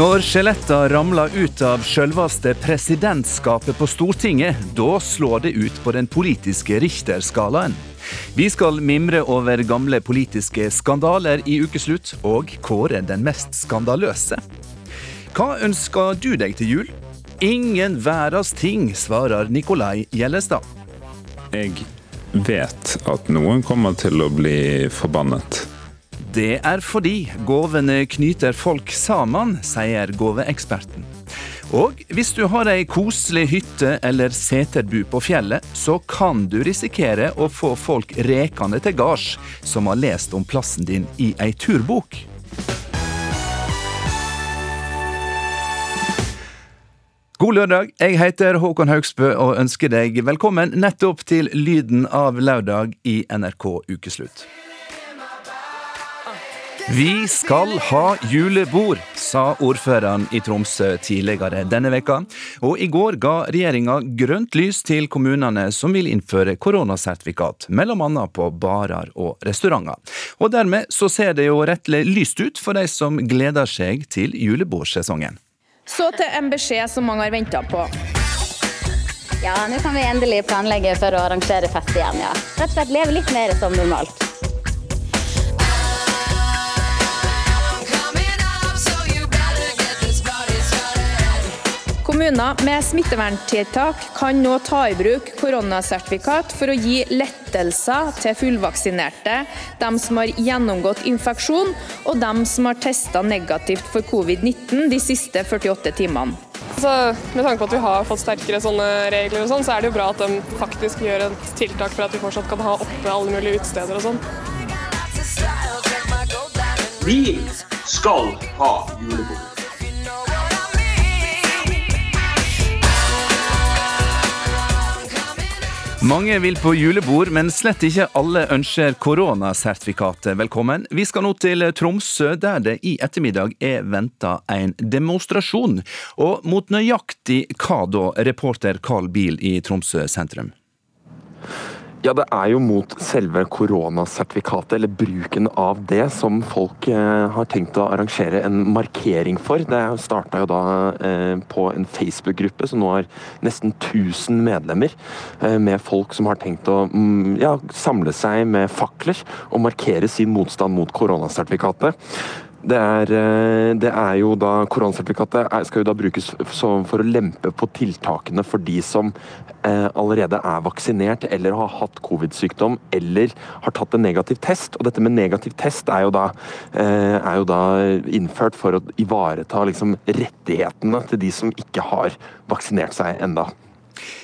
Når skjeletta ramler ut av selveste presidentskapet på Stortinget, da slår det ut på den politiske Richter-skalaen. Vi skal mimre over gamle politiske skandaler i ukeslutt, og kåre den mest skandaløse. Hva ønsker du deg til jul? Ingen verdens ting, svarer Nikolai Gjellestad. Jeg vet at noen kommer til å bli forbannet. Det er fordi gavene knyter folk sammen, sier gaveeksperten. Og hvis du har ei koselig hytte eller seterbu på fjellet, så kan du risikere å få folk rekende til gards som har lest om plassen din i ei turbok. God lørdag. Jeg heter Håkon Haugsbø og ønsker deg velkommen nettopp til lyden av lørdag i NRK Ukeslutt. Vi skal ha julebord, sa ordføreren i Tromsø tidligere denne veka. Og i går ga regjeringa grønt lys til kommunene som vil innføre koronasertifikat, mellom annet på barer og restauranter. Og dermed så ser det jo rettelig lyst ut for de som gleder seg til julebordsesongen. Så til en beskjed som mange har venta på. Ja, nå kan vi endelig planlegge for å arrangere fest igjen, ja. Rett og slett leve litt mer som normalt. Kommuner med smitteverntiltak kan nå ta i bruk koronasertifikat for å gi lettelser til fullvaksinerte, dem som har gjennomgått infeksjon og dem som har testa negativt for covid-19 de siste 48 timene. Så med tanke på at vi har fått sterkere sånne regler, og sånn, så er det jo bra at de faktisk gjør et tiltak for at vi fortsatt kan ha oppe alle mulige utesteder og sånn. Vi skal ha julebord. Mange vil på julebord, men slett ikke alle ønsker koronasertifikatet velkommen. Vi skal nå til Tromsø, der det i ettermiddag er venta en demonstrasjon. Og mot nøyaktig hva da, reporter Carl Biel i Tromsø sentrum? Ja, det er jo mot selve koronasertifikatet, eller bruken av det, som folk eh, har tenkt å arrangere en markering for. Det starta jo da eh, på en Facebook-gruppe som nå har nesten 1000 medlemmer, eh, med folk som har tenkt å mm, ja, samle seg med fakler og markere sin motstand mot koronasertifikatet. Det er, eh, det er, jo da Koronasertifikatet skal jo da brukes for å lempe på tiltakene for de som eh, allerede er vaksinert eller har hatt covid-sykdom eller har tatt en negativ test. Og dette med negativ test er jo da, eh, er jo da innført for å ivareta liksom, rettighetene til de som ikke har vaksinert seg enda.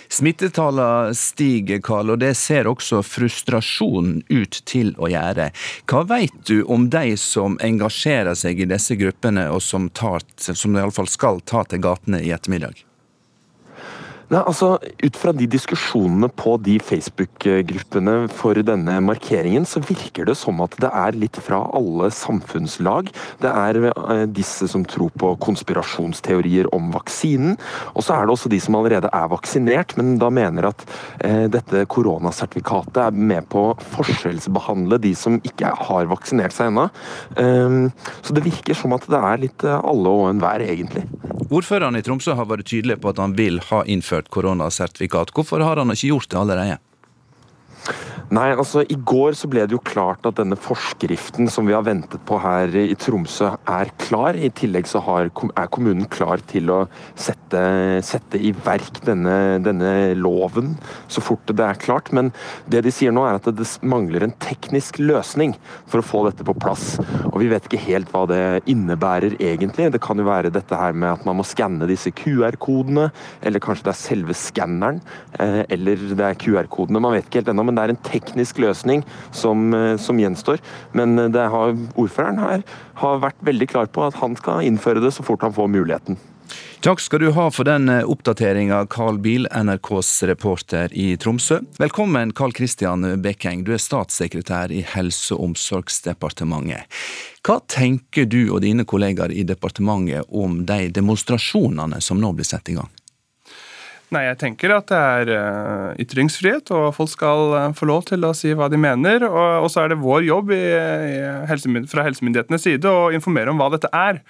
Smittetallene stiger, Karl, og det ser også frustrasjonen ut til å gjøre. Hva vet du om de som engasjerer seg i disse gruppene, og som, tar, som iallfall skal ta til gatene i ettermiddag? Nei, altså, Ut fra de diskusjonene på de Facebook-gruppene for denne markeringen, så virker det som at det er litt fra alle samfunnslag. Det er eh, disse som tror på konspirasjonsteorier om vaksinen. Og så er det også de som allerede er vaksinert, men da mener at eh, dette koronasertifikatet er med på å forskjellsbehandle de som ikke har vaksinert seg ennå. Um, så det virker som at det er litt eh, alle og enhver, egentlig. Ordføreren i Tromsø har vært tydelig på at han vil ha innført innført koronasertifikat. Hvorfor har han ikke gjort det allerede? Nei, altså I går så ble det jo klart at denne forskriften som vi har ventet på her i Tromsø, er klar. I tillegg så har, er kommunen klar til å sette, sette i verk denne, denne, loven så fort det er klart. Men det de sier nå er at det mangler en teknisk løsning for å få dette på plass. Og vi vet ikke helt hva det innebærer egentlig. Det kan jo være dette her med at man må skanne disse QR-kodene, eller kanskje det er selve skanneren, eh, eller det er QR-kodene. Man vet ikke helt ennå, men det er en teknisk løsning som, eh, som gjenstår. Men eh, har, ordføreren her har vært veldig klar på at han skal innføre det så fort han får muligheten. Takk skal du ha for den oppdateringa, Carl Biel, NRKs reporter i Tromsø. Velkommen, Carl Christian Bekkeng, du er statssekretær i Helse- og omsorgsdepartementet. Hva tenker du og dine kollegaer i departementet om de demonstrasjonene som nå blir satt i gang? Nei, jeg tenker at det er uh, ytringsfrihet, og folk skal uh, få lov til å si hva de mener. Og, så er det vår jobb i, i helsemynd fra helsemyndighetenes side å informere om hva dette er.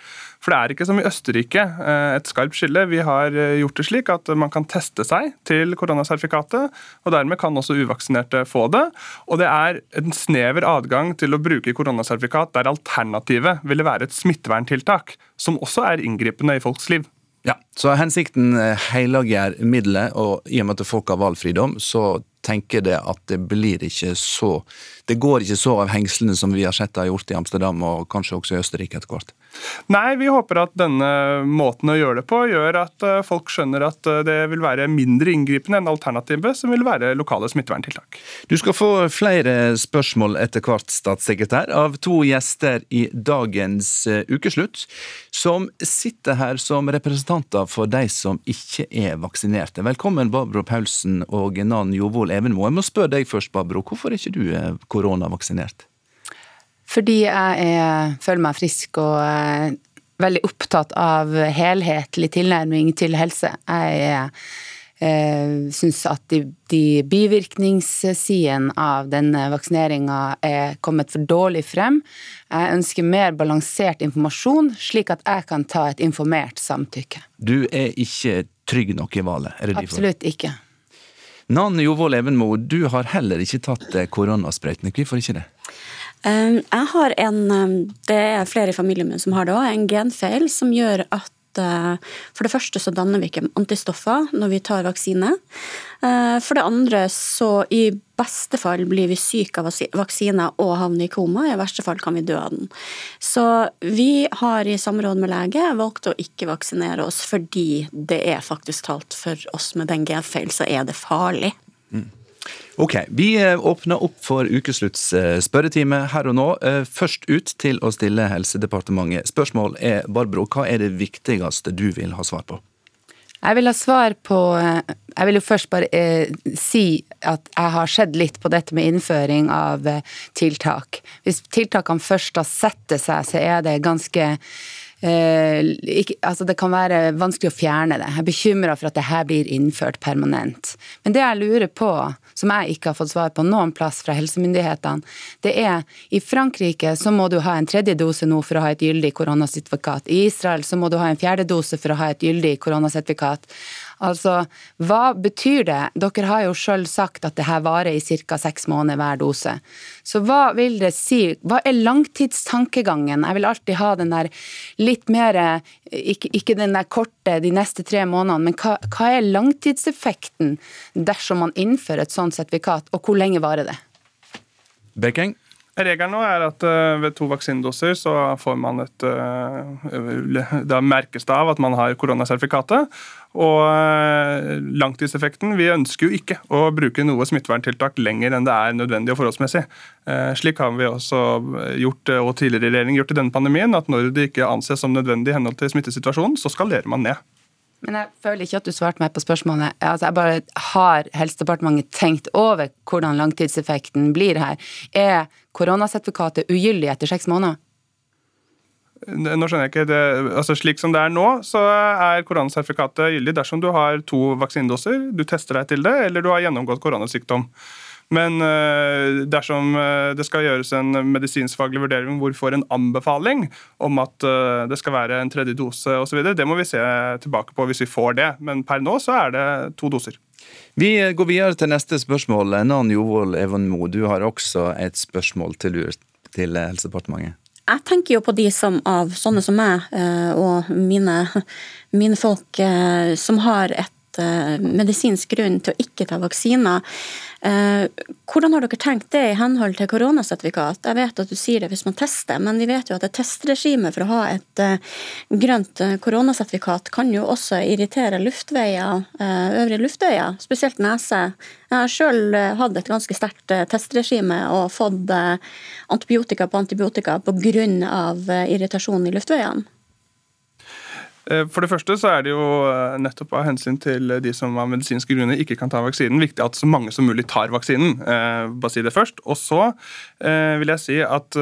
For det er ikke som i Østerrike uh, et skarpt skille. Vi har gjort det slik at man kan teste seg til koronasertifikatet, og dermed kan også uvaksinerte få det. Og det er en snever adgang til å bruke koronasertifikat der alternativet ville være et smitteverntiltak, som også er inngripende i folks liv. Ja, så Hensikten eh, helliger middelet, og i og med at folk har valgfridom, så tenker det at det blir ikke så Det går ikke så av hengslene som vi har sett det har gjort i Amsterdam og kanskje også i Østerrike etter hvert. Nei, vi håper at denne måten å gjøre det på gjør at eh, folk skjønner at eh, det vil være mindre inngripende enn alternativet, som vil være lokale smitteverntiltak. Du skal få flere spørsmål etter hvert, statssekretær, av to gjester i dagens eh, ukeslutt, som sitter her som representanter for de som ikke er vaksinerte. Velkommen, Babro Paulsen og Nan Jovold Evenmo. Jeg må spørre deg først, Babro, Hvorfor er ikke du koronavaksinert? Fordi jeg er, føler meg frisk og er veldig opptatt av helhetlig tilnærming til helse. Jeg eh, syns at de, de bivirkningssidene av denne vaksineringa er kommet for dårlig frem. Jeg ønsker mer balansert informasjon, slik at jeg kan ta et informert samtykke. Du er ikke trygg nok i valget? er Absolutt ikke. Nan Jovold Evenmo, du har heller ikke tatt koronasprøytene. Hvorfor ikke det? Jeg har en, det er flere i familien min som har det òg, en genfeil som gjør at eh, for det første så danner vi ikke antistoffer når vi tar vaksine. Eh, for det andre så i beste fall blir vi syke av vaksine og havner i koma. I verste fall kan vi dø av den. Så vi har i samråd med lege valgt å ikke vaksinere oss fordi det er faktisk talt for oss med den genfeil, så er det farlig. Ok, Vi eh, åpner opp for ukeslutts eh, spørretime her og nå. Eh, først ut til å stille Helsedepartementet. Spørsmål er, Barbro, hva er det viktigste du vil ha svar på? Jeg vil ha svar på Jeg vil jo først bare eh, si at jeg har sett litt på dette med innføring av tiltak. Hvis tiltakene først har setter seg, så er det ganske eh, ikke, altså Det kan være vanskelig å fjerne det. Jeg er bekymra for at det her blir innført permanent. Men det jeg lurer på, som jeg ikke har fått svar på noen plass fra helsemyndighetene, det er i Frankrike så må du ha en tredje dose nå for å ha et gyldig koronasertifikat. I Israel så må du ha en fjerde dose for å ha et gyldig koronasertifikat. Altså, hva betyr det? Dere har jo sjøl sagt at det her varer i ca. seks måneder hver dose. Så hva vil det si? Hva er langtidstankegangen? Jeg vil alltid ha den der litt mer ikke, ikke den der korte de neste tre månedene, men hva, hva er langtidseffekten dersom man innfører et sånt sertifikat, og hvor lenge varer det? Bekeng? Regelen nå er at uh, ved to vaksinedoser så får man et uh, Da merkes det av at man har koronasertifikatet. Og uh, langtidseffekten Vi ønsker jo ikke å bruke noe smitteverntiltak lenger enn det er nødvendig og forholdsmessig. Slik har vi også gjort, og tidligere regjering gjort i denne pandemien, at når det ikke anses som nødvendig i henhold til smittesituasjonen, så skalerer man ned. Men jeg føler ikke at du svarte meg på spørsmålet. Altså, jeg bare Har Helsedepartementet tenkt over hvordan langtidseffekten blir her? Er koronasertifikatet ugyldig etter seks måneder? Nå skjønner jeg ikke det. Altså, slik som det er nå, så er koronasertifikatet gyldig dersom du har to vaksinedoser, du tester deg til det, eller du har gjennomgått koronasykdom. Men eh, dersom eh, det skal gjøres en medisinskfaglig vurdering hvor vi får en anbefaling om at eh, det skal være en tredje dose osv., det må vi se tilbake på hvis vi får det. Men per nå så er det to doser. Vi går videre til neste spørsmål. Nan Jovold Evenmo, du har også et spørsmål til til Helsedepartementet. Jeg tenker jo på de som av sånne som meg og mine, mine folk som har et medisinsk grunn til å ikke ta vaksiner. Eh, hvordan har dere tenkt det i henhold til koronasertifikat? Jeg vet at du sier det hvis man tester, men vi vet jo at et testregime for å ha et eh, grønt eh, koronasertifikat kan jo også irritere luftveier, øvrige luftveier, spesielt nese. Jeg har sjøl hatt et ganske sterkt testregime og fått antibiotika på antibiotika pga. irritasjon i luftveiene. Eh, for det første så er det jo eh, nettopp av hensyn til de som av medisinske grunner ikke kan ta vaksinen, viktig at så mange som mulig tar vaksinen. Eh, bare si det først. Og så vil jeg si at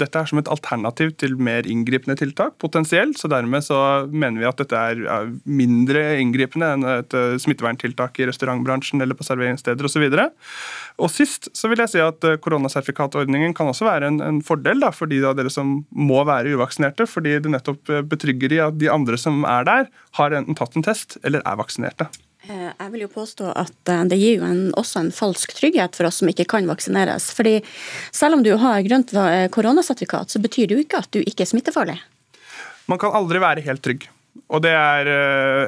dette er som et alternativ til mer inngripende tiltak, potensielt. Så dermed så mener vi at dette er mindre inngripende enn et smitteverntiltak i restaurantbransjen eller på serveringssteder osv. Og, og sist så vil jeg si at koronasertifikatordningen kan også være en, en fordel da, for de av dere som må være uvaksinerte, fordi det nettopp betrygger i at de andre som er der, har enten tatt en test eller er vaksinerte. Eh, jeg vil jo påstå at eh, det gir jo en, også en falsk trygghet for oss som ikke kan vaksineres. Fordi selv om du har grønt eh, koronasertifikat, så betyr det jo ikke at du ikke er smittefarlig. Man kan aldri være helt trygg. Og Det er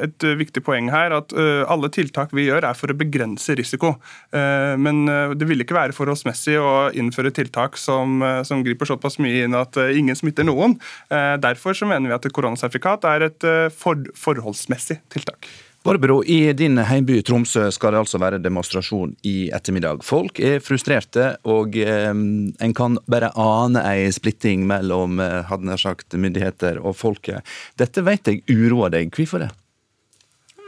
et viktig poeng her at alle tiltak vi gjør er for å begrense risiko. Men det vil ikke være forholdsmessig å innføre tiltak som, som griper såpass mye inn at ingen smitter noen. Derfor så mener vi at et koronasertifikat er et for, forholdsmessig tiltak. Barbro, i din heimby Tromsø skal det altså være demonstrasjon i ettermiddag. Folk er frustrerte, og eh, en kan bare ane ei splitting mellom eh, hadde nær sagt, myndigheter og folket. Dette vet jeg uroer deg. Hvorfor det?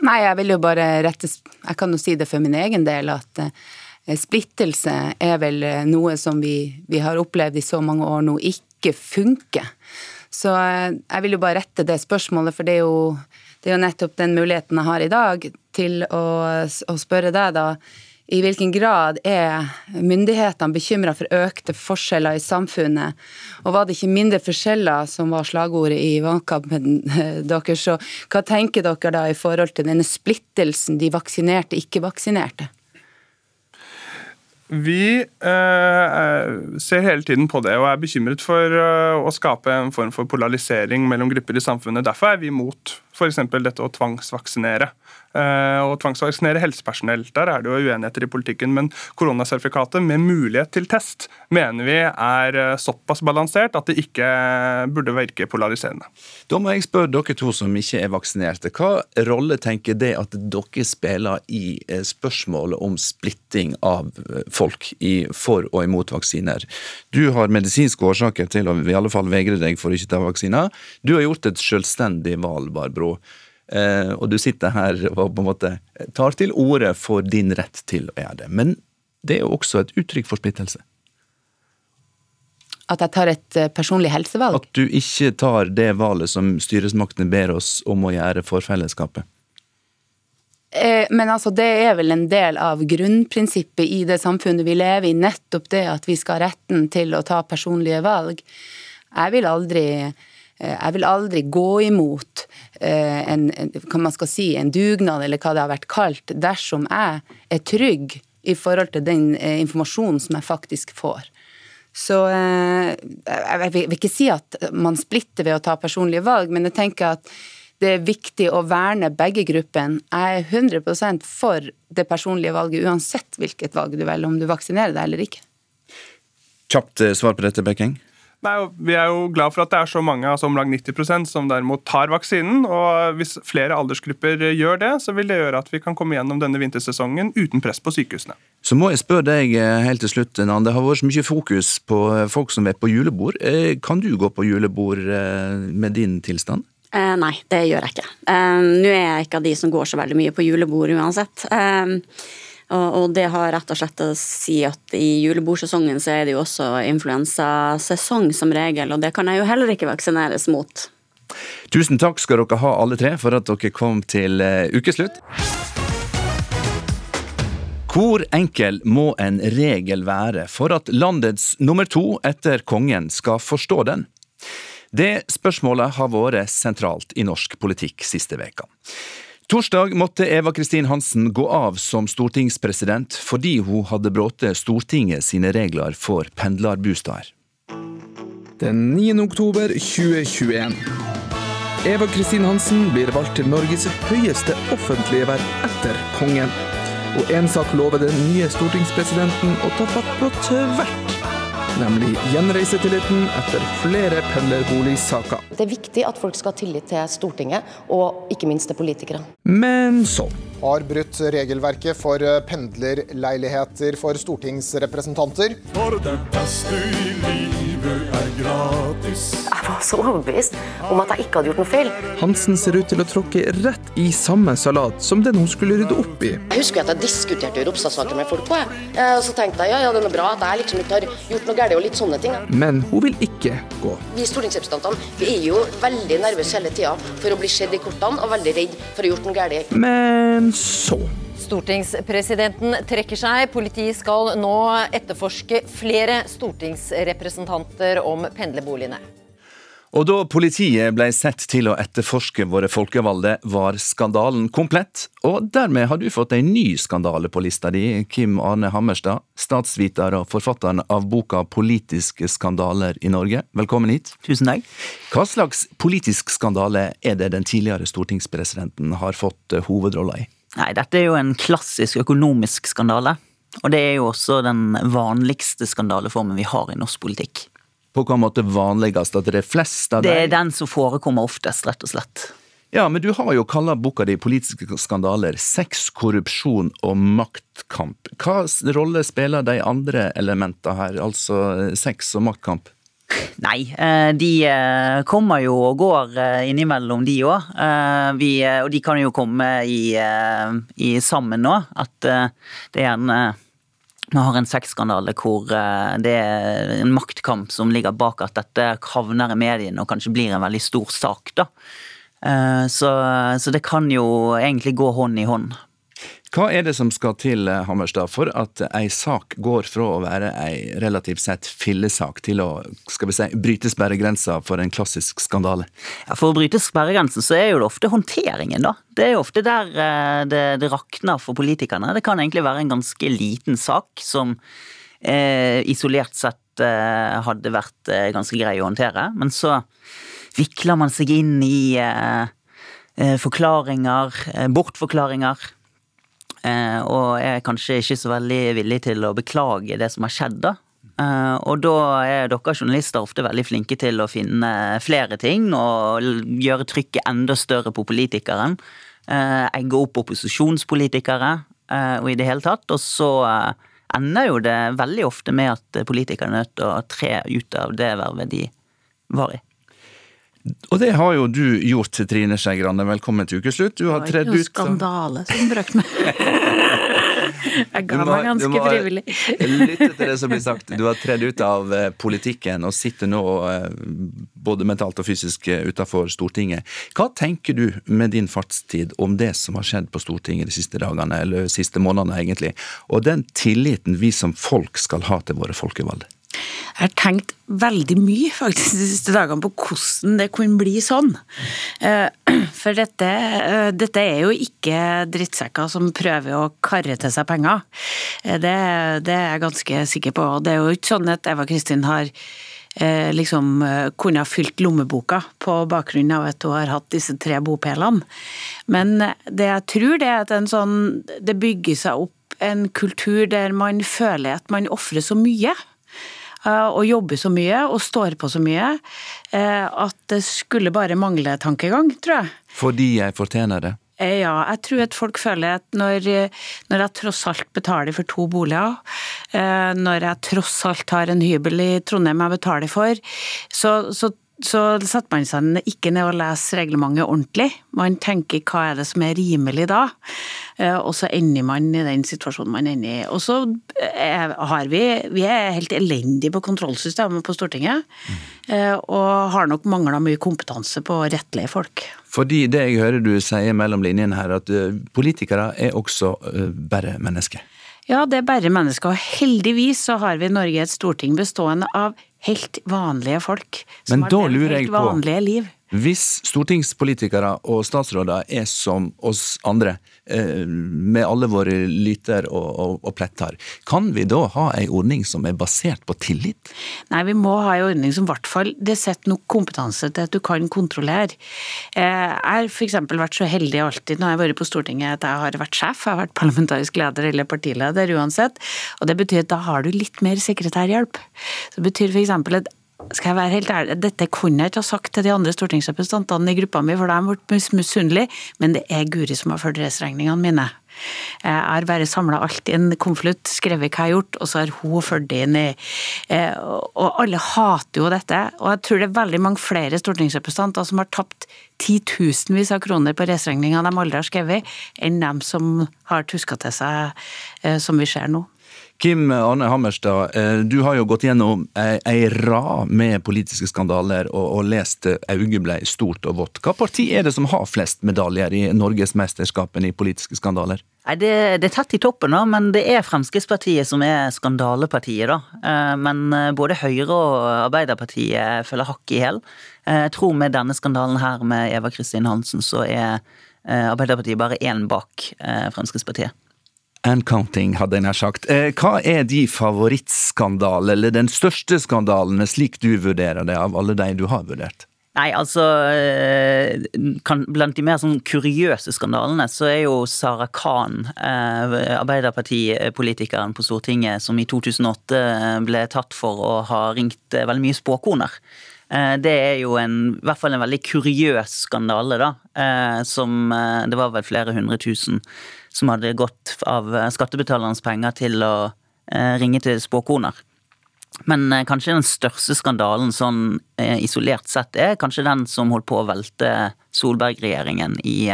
Nei, jeg vil jo bare rette Jeg kan jo si det for min egen del at eh, splittelse er vel eh, noe som vi, vi har opplevd i så mange år nå ikke funker. Så jeg vil jo bare rette det spørsmålet, for det er jo det er jo nettopp den muligheten jeg har i dag til å, å spørre deg, da. I hvilken grad er myndighetene bekymra for økte forskjeller i samfunnet? Og var det ikke mindre forskjeller som var slagordet i valgkampen deres? Så hva tenker dere da i forhold til denne splittelsen, de vaksinerte, ikke-vaksinerte? Vi eh, ser hele tiden på det og er bekymret for uh, å skape en form for polarisering mellom grupper i samfunnet. Derfor er vi imot f.eks. dette å tvangsvaksinere. Eh, og tvangsvaksinere helsepersonell. Der er det jo uenigheter i politikken, men koronasertifikatet med mulighet til test mener vi er eh, såpass balansert at det ikke burde virke polariserende. Da må jeg spørre dere to som ikke er vaksinerte. Hva rolle tenker det at dere spiller i eh, spørsmålet om splitting av folk i for og imot vaksiner? Du har medisinske årsaker til å i alle fall vegre deg for å ikke ta vaksiner. Du har gjort et selvstendig valg, Barbro. Eh, og du sitter her og på en måte tar til orde for din rett til å gjøre det. Men det er jo også et uttrykk for splittelse. At jeg tar et eh, personlig helsevalg? At du ikke tar det valget som styresmaktene ber oss om å gjøre for fellesskapet. Eh, men altså, det er vel en del av grunnprinsippet i det samfunnet vi lever i. Nettopp det at vi skal ha retten til å ta personlige valg. Jeg vil aldri jeg vil aldri gå imot eh, en, hva man skal si, en dugnad, eller hva det har vært kalt, dersom jeg er trygg i forhold til den eh, informasjonen som jeg faktisk får. Så jeg vil ikke si at man splitter ved å ta personlige valg, men jeg tenker at det er viktig å verne begge gruppene. Jeg er 100% for det personlige valget, uansett hvilket valg du velger, om du vaksinerer deg eller ikke. Kjapt svar på dette, Bekking. Nei, Vi er jo glad for at det er så mange, altså om lag 90% som derimot tar vaksinen. og Hvis flere aldersgrupper gjør det, så vil det gjøre at vi kan komme gjennom denne vintersesongen uten press på sykehusene. Så må jeg spørre deg eh, helt til slutt, Nan. Det har vært så mye fokus på eh, folk som er på julebord. Eh, kan du gå på julebord med din tilstand? Eh, nei, det gjør jeg ikke. Eh, Nå er jeg ikke av de som går så veldig mye på julebord uansett. Eh, og det har rett og slett å si at i julebordsesongen så er det jo også influensasesong som regel, og det kan jeg jo heller ikke vaksineres mot. Tusen takk skal dere ha alle tre for at dere kom til eh, ukeslutt. Hvor enkel må en regel være for at landets nummer to etter kongen skal forstå den? Det spørsmålet har vært sentralt i norsk politikk siste veka. Torsdag måtte Eva Kristin Hansen gå av som stortingspresident fordi hun hadde brutt Stortinget sine regler for pendlerbosteder. Den 9. oktober 2021. Eva Kristin Hansen blir valgt til Norges høyeste offentlige verv etter kongen. Og én sak lover den nye stortingspresidenten å ta fatt på tvert nemlig gjenreisetilliten etter flere pendlerboligsaker. Det er viktig at folk skal ha tillit til Stortinget, og ikke minst til politikere. Men så Har brutt regelverket for pendlerleiligheter for stortingsrepresentanter. For det beste i livet livet er gratis. Jeg var så overbevist om at jeg ikke hadde gjort noe feil. Hansen ser ut til å tråkke rett i samme salat som den hun skulle rydde opp i. Jeg husker at jeg diskuterte Ropstad-saken med folk på. Jeg. Eh, Og så tenkte jeg ja, ja, det er bra at jeg liksom ikke har gjort noe galt og litt sånne ting. Men hun vil ikke gå. Vi stortingsrepresentantene vi er jo veldig nervøse hele tida for å bli sett i kortene og veldig redd for å ha gjort noe galt. Men så Stortingspresidenten trekker seg. Politiet skal nå etterforske flere stortingsrepresentanter om pendlerboligene. Og da politiet ble sett til å etterforske våre folkevalgte, var skandalen komplett. Og dermed har du fått en ny skandale på lista di, Kim Arne Hammerstad, statsviter og forfatteren av boka 'Politiske skandaler i Norge'. Velkommen hit. Tusen takk. Hva slags politisk skandale er det den tidligere stortingspresidenten har fått hovedrolla i? Nei, dette er jo en klassisk økonomisk skandale. Og det er jo også den vanligste skandaleformen vi har i norsk politikk. På hvilken måte vanligst? At det er flest av Det er den som forekommer oftest, rett og slett. Ja, men du har jo kalla boka di 'Politiske skandaler', sex, korrupsjon og maktkamp. Hva rolle spiller de andre elementene her, altså sex og maktkamp? Nei, eh, de eh, kommer jo og går eh, innimellom, de òg. Og de kan jo komme i, i sammen nå. At det er en vi har en sexskandale hvor det er en maktkamp som ligger bak at dette havner i mediene og kanskje blir en veldig stor sak. da. Så, så det kan jo egentlig gå hånd i hånd. Hva er det som skal til, eh, Hammerstad, for at ei sak går fra å være ei relativt sett fillesak til å skal vi si, bryte sperregrensa for en klassisk skandale? Ja, For å bryte sperregrensen så er jo det ofte håndteringen, da. Det er jo ofte der eh, det, det rakner for politikerne. Det kan egentlig være en ganske liten sak som eh, isolert sett eh, hadde vært eh, ganske grei å håndtere. Men så vikler man seg inn i eh, forklaringer, bortforklaringer. Eh, og er kanskje ikke så veldig villig til å beklage det som har skjedd, da. Eh, og da er dere journalister ofte veldig flinke til å finne flere ting og gjøre trykket enda større på politikeren. Eh, egge opp opposisjonspolitikere og i det hele tatt. Og så ender jo det veldig ofte med at politikerne er nødt til å tre ut av det vervet de var i. Og det har jo du gjort, Trine Skei Grande. Velkommen til ukeslutt. Du har tredd ut skandale som brakte meg. Jeg Du ga må- meg du ganske må frivillig. Lytte til det som blir sagt. Du har tredd ut av eh, politikken og sitter nå eh, både mentalt og fysisk eh, utenfor Stortinget. Hva tenker du med din fartstid om det som har skjedd på Stortinget de siste dagene, eller de siste månedene egentlig, og den tilliten vi som folk skal ha til våre folkevalgte? Jeg har tenkt veldig mye faktisk de siste dagene på hvordan det kunne bli sånn. Eh, For dette, eh, dette er jo ikke drittsekker som prøver å karre til seg penger. Eh, Det, det er jeg ganske sikker på. Det er jo ikke sånn at Eva Kristin har liksom kunne ha fylt lommeboka på bakgrunn av at hun har hatt disse tre bopelene. Men det jeg tror det er at sånn, det bygger seg opp en kultur der man føler at man ofrer så mye og jobber så mye og står på så mye eh, at det skulle bare mangle tankegang, tror jeg. Fordi jeg fortjener det. Eh, Ja, jeg tror at folk føler at når, eh, når jeg tross alt betaler for to boliger, eh, når jeg tross alt har en hybel i Trondheim jeg betaler for, så, så, så setter man seg ikke ned og leser reglementet ordentlig. Man tenker hva er det som er rimelig da, Eh, og så ender man i den situasjonen man ender i. Og så er, har vi Vi er helt elendige på kontrollsystemet på Stortinget, eh, og har nok mangla mye kompetanse på å rettlede folk. Fordi det jeg hører du sier mellom linjene her, at eh, politikere er også eh, bare mennesker. Ja, det er bare mennesker, og heldigvis så har vi i Norge et storting bestående av helt vanlige folk. Som Men har levd helt på vanlige liv. Hvis stortingspolitikere og statsråder er som oss andre, eh, med alle våre lyter og, og, og pletter, kan vi da ha ei ordning som er basert på tillit? Nei, vi må ha en ordning som i hvert fall det setter nok kompetanse til at du kan kontrollere. Eh, Jeg har f.eks. vært så heldig alltid når jeg har vært på Stortinget at jeg har vært sjef, jeg har vært parlamentarisk leder eller partileder uansett. Og det betyr at da har du litt mer sekretærhjelp. Så det betyr f.eks. at skal jeg være helt ærlig, Dette kunne jeg ikke ha sagt til de andre stortingsrepresentantene i gruppa mi, for de ble mis- misunnelige, men det er Guri som har ført reiseregningene mine. Jeg har bare samla alt i en konvolutt, skrevet hva jeg har gjort, og så har hun ført det inn i Og alle hater jo dette. Og jeg tror det er veldig mange flere stortingsrepresentanter som har tapt titusenvis av kroner på reiseregninger de aldri har skrevet, enn dem som har tuska til seg, som vi ser nå. Kim Arne Hammerstad, eh, du har jo gått gjennom ei, rad med politiske skandaler og, og lest Auget ble stort og vått. Hva parti er det som har flest medaljer i Norgesmesterskapene i politiske skandaler? Nei, det, det, er tett i toppen, da, men det er Fremskrittspartiet som er skandalepartiet. da. Eh, men eh, både Høyre og Arbeiderpartiet følger hakk i hæl. Jeg tror med denne skandalen her med Eva Kristin Hansen, så er Arbeiderpartiet bare én bak Fremskrittspartiet and counting, hadde jeg nær sagt. Eh, hva er de favorittskandale, eller den største skandalen, slik du vurderer det, av alle de du har vurdert? Nei, altså eh, kan, Blant de mer sånn kuriøse skandalene, så er jo Sara Khan, eh, Arbeiderpartipolitikeren på Stortinget, som i 2008 ble tatt for å ha ringt veldig mye spåkoner. Det er jo en, i hvert fall en veldig kuriøs skandale, da. Som Det var vel flere hundre tusen som hadde gått av skattebetalernes penger til å eh, ringe til spåkoner. Men eh, kanskje den største skandalen sånn eh, isolert sett er kanskje den som holdt på å velte Solberg-regjeringen i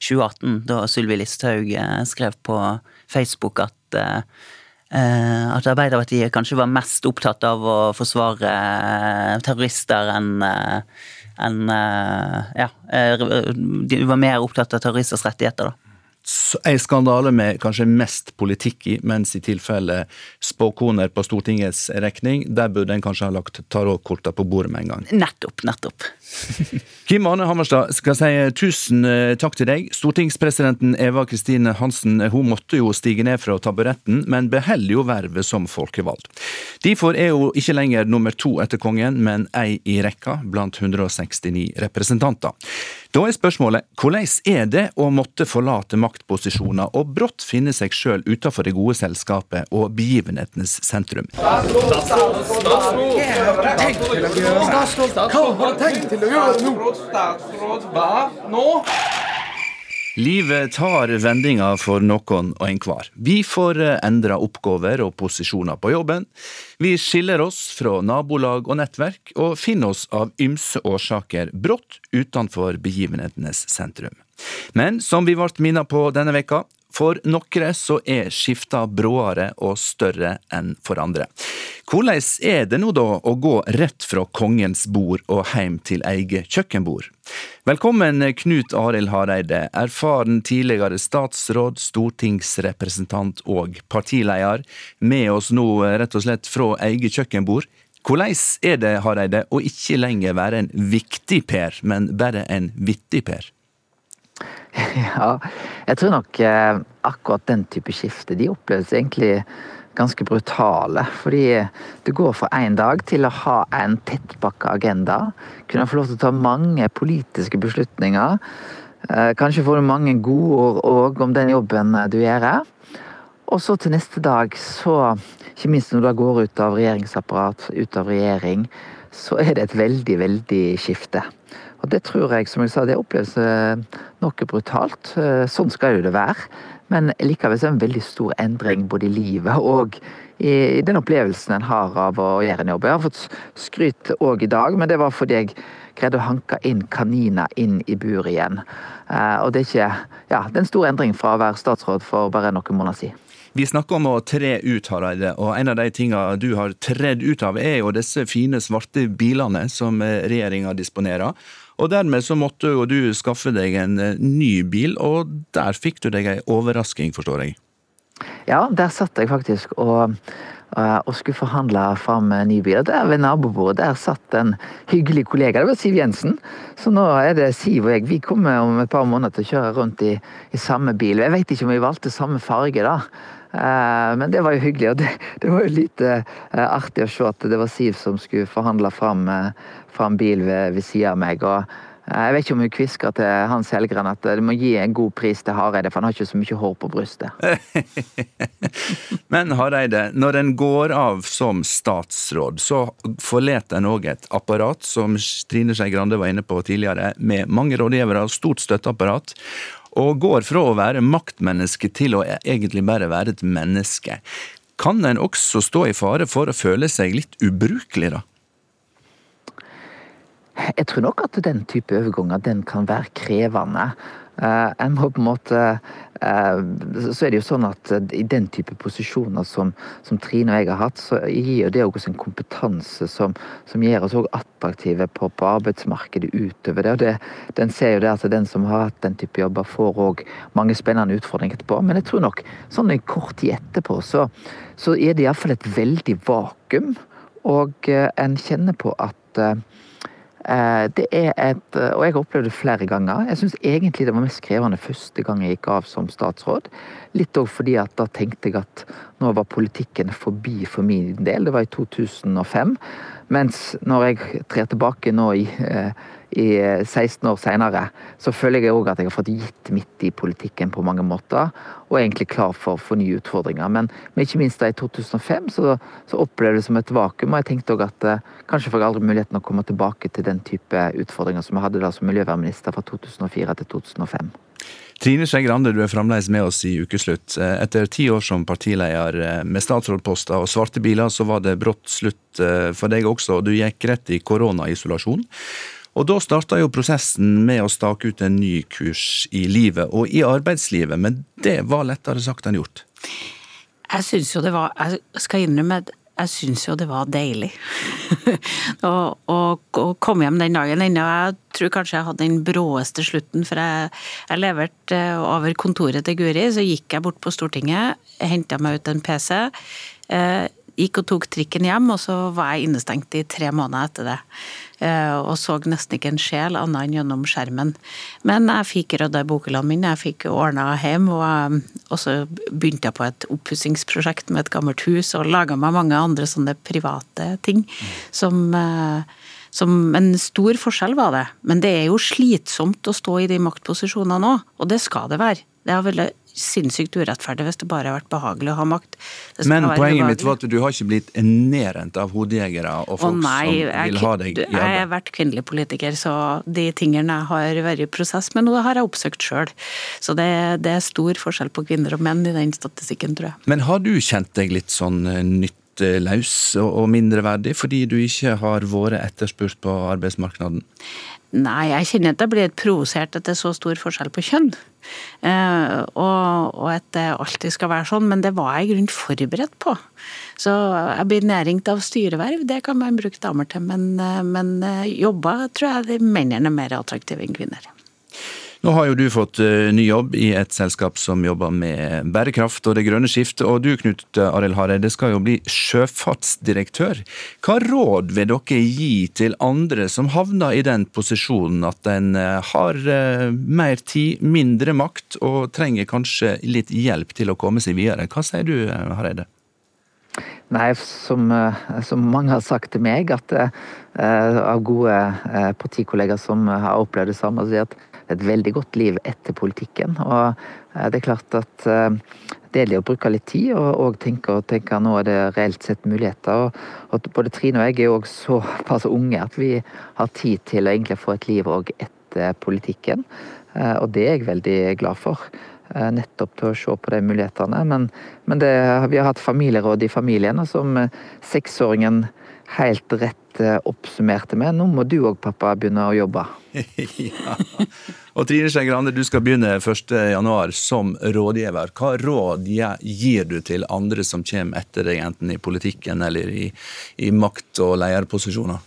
2018, da Sylvi Listhaug skrev på Facebook at at Arbeiderpartiet kanskje var mest opptatt av å forsvare terrorister enn en, Ja, de var mer opptatt av terroristers rettigheter, da en skandale med kanskje mest politikk i, mens i tilfelle spåkoner på Stortingets regning, der burde en kanskje ha lagt tarotkorta på bordet med en gang. Nettopp, nettopp. Kim Arne Hammerstad skal si tusen eh, takk til deg. Stortingspresidenten Eva Kristine Hansen hun måtte jo stige ned fra taburetten, men beholder jo vervet som folkevalgt. Derfor er hun ikke lenger nummer to etter kongen, men ei i rekka blant 169 representanter. Da er spørsmålet hvordan er det å måtte forlate maktposisjoner og brått finne seg sjøl utenfor det gode selskapet og begivenhetenes sentrum? Statsråd, Hva har tenkt til å gjøre nå? Statsråd, hva nå? Livet tar vendinger for noen og enhver. Vi får eh, endra oppgaver og posisjoner på jobben. Vi skiller oss fra nabolag og nettverk, og finner oss av ymse årsaker brått utenfor begivenhetenes sentrum. Men som vi ble minnet på denne veka, for noen så er skifta bråere og større enn for andre. Hvordan er det nå da å gå rett fra kongens bord og hjem til eget kjøkkenbord? Velkommen Knut Arild Hareide, erfaren tidligere statsråd, stortingsrepresentant og partileder, med oss nå rett og slett fra eget kjøkkenbord. Hvordan er det, Hareide, å ikke lenger være en viktig Per, men bare en vittig Per? Ja, jeg tror nok eh, akkurat den type skifte de oppleves egentlig ganske brutale. Fordi det går fra én dag til å ha en tettpakka agenda. Kunne få lov til å ta mange politiske beslutninger. Eh, kanskje får du mange gode ord òg om den jobben du gjør. Og så til neste dag, så Ikke minst når du går ut av regjeringsapparat, ut av regjering, så er det et veldig, veldig skifte. Og det tror jeg, som jeg sa, det oppleves eh, noe brutalt. Eh, sånn skal jo det være. Men likevel er det en veldig stor endring både i livet og i den opplevelsen en har av å gjøre en jobb. Jeg har fått skryt òg i dag, men det var fordi jeg greide å hanke inn kaniner inn i buret igjen. Eh, og det er ikke Ja, det er en stor endring fra å være statsråd for bare noen måneder siden. Vi snakker om å tre ut, Hareide, og en av de tingene du har tredd ut av, er jo disse fine, svarte bilene som regjeringa disponerer. Og dermed så måtte jo du skaffe deg en eh, ny bil, og der fikk du deg ei overrasking, forstår jeg? Ja, der satt jeg faktisk og, og skulle forhandle fram en ny bil. Og der ved nabobordet der satt en hyggelig kollega, det var Siv Jensen. Så nå er det Siv og jeg. Vi kommer om et par måneder til å kjøre rundt i, i samme bil. Jeg vet ikke om vi valgte samme farge, da. Eh, men det var jo hyggelig, og det, det var jo litt artig å se at det var Siv som skulle forhandle fram, fram bil ved, ved siden av meg. og eh, jeg vet ikke om hun kvisker til Hans Helgren at du må gi en god pris til Hareide, for han har ikke så mye hår på brystet. Men Hareide, når en går av som statsråd, så forlater en òg et apparat, som Trine Skei Grande var inne på tidligere, med mange rådgivere, stort støtteapparat. og går fra å være maktmenneske til å egentlig bare være et menneske. Kan en også stå i fare for å føle seg litt ubrukelig, da? Jeg tror nok at den type overganger den kan være krevende. En må på en måte uh, Så er det jo sånn at uh, i den type posisjoner som, som, Trine og jeg har hatt, så gir det også en kompetanse som, som gjør oss attraktive på, på, arbeidsmarkedet utover det. Og det, Den ser jo det at den som har hatt den type jobber, får òg mange spennende utfordringer etterpå. Men jeg tror nok sånn en kort tid etterpå, så, så er det iallfall et veldig vakuum. Og en kjenner på at Eh, det er et Og jeg har opplevd det flere ganger. Jeg syns egentlig det var mest krevende første gang jeg gikk av som statsråd. Litt òg fordi at da tenkte jeg at nå var politikken forbi for min del. Det var i 2005. Mens når jeg trer tilbake nå i eh, i 16 år seinere, så føler jeg òg at jeg har fått gitt midt i politikken på mange måter. Og er egentlig klar for, for nye utfordringer. Men, men, ikke minst da i 2005 så, så opplevde jeg det som et vakuum. Og jeg tenkte òg at eh, kanskje får jeg aldri muligheten å komme tilbake til den type utfordringer som jeg hadde da som miljøvernminister fra 2004 til 2005. Trine Skei Grande, du er fremdeles med oss i ukeslutt. Eh, etter ti år som partileder eh, med statsrådposter og svarte biler, så var det brått slutt for deg også. og Du gikk rett i koronaisolasjon. Og da starta jo prosessen med å stake ut en ny kurs i livet og i arbeidslivet, men det var lettere sagt enn gjort. Jeg syns jo det var Jeg skal innrømme at jeg syns jo det var deilig å, komme hjem den dagen. Ennå jeg tror kanskje jeg hadde den bråeste slutten, for jeg, jeg leverte over kontoret til Guri. Så gikk jeg bort på Stortinget, henta meg ut en PC. Eh, gikk og tok trikken hjem, og så var jeg innestengt i tre måneder etter det. Eh, og så nesten ikke en sjel annet enn gjennom skjermen. Men jeg fikk rydda i bokhyllene mine, jeg fikk ordna hjem, og, og, så begynte jeg på et oppussingsprosjekt med et gammelt hus, og laga meg mange andre sånne private ting som eh, som en stor forskjell var det. Men det er jo slitsomt å stå i de maktposisjonene òg, og det skal det være. Det har veldig sinnssykt urettferdig hvis det bare har vært behagelig å ha makt. Men poenget mitt var at du har ikke blitt nedrent av hodejegere og folk nei, som vil ha deg i arbeid? Jeg har vært kvinnelig politiker, så de tingene har vært i prosess men noe har jeg oppsøkt sjøl. Så det, det, er stor forskjell på kvinner og menn i den statistikken, tror jeg. Men har du kjent deg litt sånn eh, nytteløs og mindreverdig fordi du ikke har vært etterspurt på arbeidsmarkedet? Nei, jeg kjenner at jeg blir provosert at det er så stor forskjell på kjønn. Eh, og, og, at det alltid skal være sånn, men det var jeg i grunnen forberedt på. Så jeg blir nedringt av styreverv, det kan man bruke damer til, men, eh, men eh, jobber tror jeg mennene er mer attraktive enn kvinner. Nå har jo du fått uh, ny jobb i et selskap som jobber med bærekraft og det grønne skiftet, og du Knut Arild Hareide skal jo bli sjøfartsdirektør. Hva råd vil dere gi til andre som havner i den posisjonen at en uh, har uh, mer tid, mindre makt og trenger kanskje litt hjelp til å komme seg videre? Hva sier du Hareide? Nei, som, som, mange har sagt til meg, at uh, av gode uh, partikollegaer som har opplevd det samme, sier at et veldig godt liv etter politikken. Og eh, det er klart at eh, det er det å bruke litt tid og, og tenke, og tenke nå er det reelt sett muligheter. Og, og både Trine og jeg er jo også såpass unge at vi har tid til å egentlig få et liv òg etter politikken. Eh, og det er jeg veldig glad for. Nettopp til å se på de mulighetene. Men, men det, vi har hatt familieråd i familien, som seksåringen helt rett oppsummerte med. Nå må du òg, pappa, begynne å jobbe. ja. Og Trine Skei Grande, du skal begynne 1.1 som rådgiver. Hva råd gir du til andre som kommer etter deg, enten i politikken eller i, i makt- og lederposisjoner?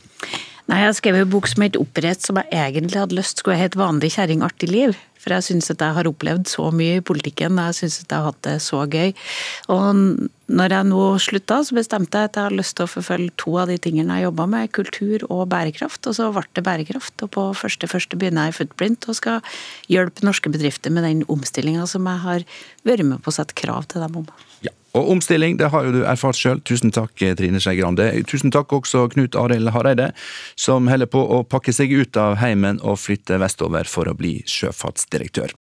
Nei, Jeg skrev en bok som het 'Opprett', som jeg egentlig hadde lyst skulle hete 'Vanlig kjerring, artig liv'. For jeg syns at jeg har opplevd så mye i politikken, jeg syns at jeg har hatt det så gøy. Og når jeg nå slutta, så bestemte jeg at jeg har lyst til å forfølge to av de tingene jeg jobba med, kultur og bærekraft. Og så ble det bærekraft. Og på første første begynner jeg i Footprint og skal hjelpe norske bedrifter med den omstillinga som jeg har vært med på å sette krav til dem om. Og omstilling, det har jo du erfart sjøl. Tusen takk, Trine Skei Grande. Tusen takk også Knut Arild Hareide, som holder på å pakke seg ut av heimen og flytte vestover for å bli sjøfartsdirektør.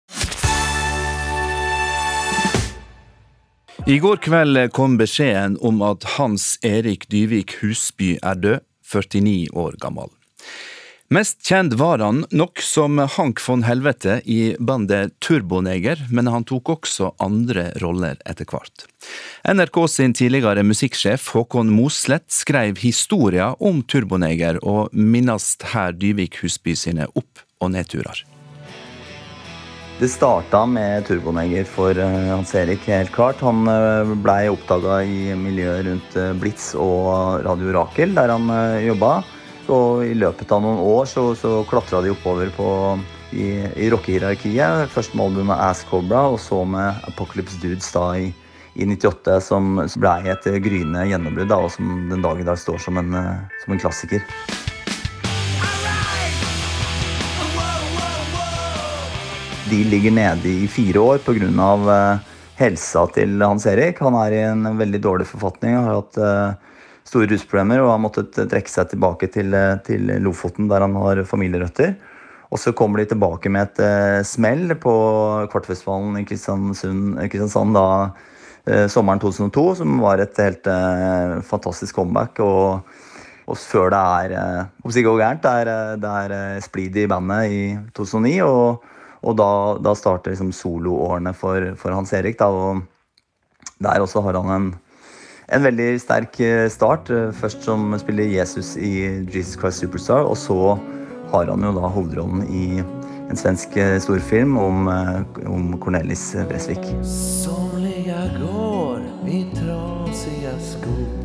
I går kveld kom beskjeden om at Hans Erik Dyvik Husby er død, 49 år gammel. Mest kjent var han nok som Hank von Helvete i bandet Turboneger, men han tok også andre roller etter hvert. NRK sin tidligere musikksjef Håkon Mosleth skrev historia om Turboneger, og minnes her Dyvik Husby sine opp- og nedturer. Det starta med Turboneger for uh, Hans Erik, helt klart. Han uh, blei oppdaga i miljøet rundt uh, Blitz og Radio Rakel, der han jobba. Så i løpet av noen år så, så klatra de oppover på, i, i rockehierarkiet. Først med albumet Ass Cobra, og så med Apocalypse Dudes da i, i 98, som blei et gryende gjennombrudd, og som den dag i dag står som en, som en klassiker. De ligger nede i fire år pga. Uh, helsa til Hans Erik. Han er i en veldig dårlig forfatning. Har hatt uh, store rusproblemer og har måttet trekke seg tilbake til, uh, til, Lofoten, der han har familierøtter. Og så kommer de tilbake med et eh, smell på Kvartfestivalen i Kristiansand da, sommeren 2002, som var et helt fantastisk comeback. og og før det er uh, ikke går gærent, det er, det er splid i bandet i 2009. Og, og da, da starter liksom soloårene for, for, Hans Erik. Da, og der også har han en, en veldig sterk eh, start. Eh, først som spiller Jesus i Jesus Christ Superstar, og så har han jo da hovedrollen i en svensk eh, storfilm om, om Cornelis Bresvik. Somliga går i trasiga skor.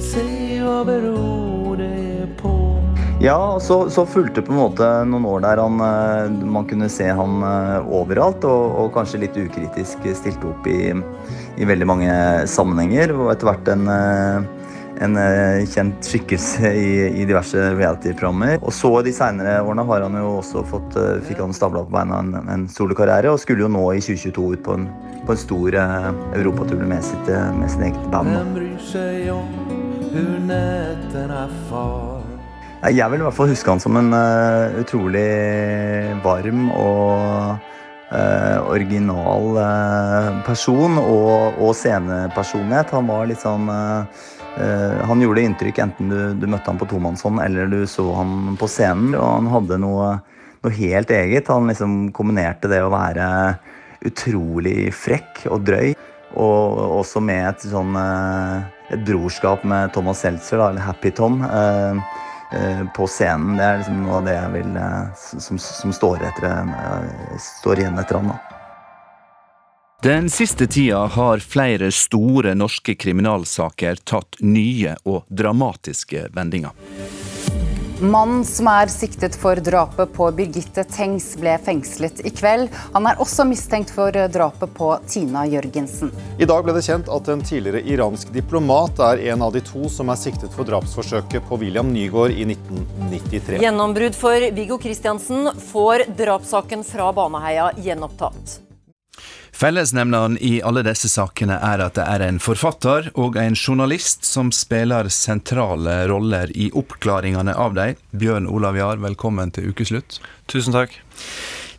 Se hva beror det på ja, så, så, fulgte på en måte noen år der han, man kunne se han overalt, og, og kanskje litt ukritisk stilte opp i, i, veldig mange sammenhenger. Og etter hvert en, eh, en kjent skikkelse i, i diverse reality-programmer. Og så de seinere årene har han jo også fått, fikk han stabla på beina en, en solokarriere, og skulle jo nå i 2022 ut på en, på en stor europatur med, sitt, med sin eget band. Hvem bryr seg om hvor nettene far? Jeg vil i hvert fall huske han som en uh, utrolig varm og uh, original eh, person og, og, scenepersonlighet. Han var litt sånn Han gjorde inntrykk enten du, du møtte han på tomannshånd eller du så han på scenen. Og han hadde noe, noe helt eget. Han liksom kombinerte det å være utrolig frekk og drøy, og også med et sånn et brorskap med Thomas Seltzer, eller Happy Tom. Eh, på scenen. Det er liksom noe av det jeg vil, eh, som, som står, etter, eh, står, igjen etter han. Den siste tida har flere store norske kriminalsaker tatt nye og dramatiske vendinger. Mannen som er siktet for drapet på Birgitte Tengs, ble fengslet i kveld. Han er også mistenkt for drapet på Tina Jørgensen. I dag ble det kjent at en tidligere iransk diplomat er en av de to som er siktet for drapsforsøket på William Nygaard i 1993. Gjennombrudd for Viggo Kristiansen får drapssaken fra Baneheia gjenopptatt. Fellesnevneren i alle disse sakene er at det er en forfatter og en journalist som spiller sentrale roller i oppklaringene av dem. Bjørn Olav Jahr, velkommen til ukeslutt. Tusen takk.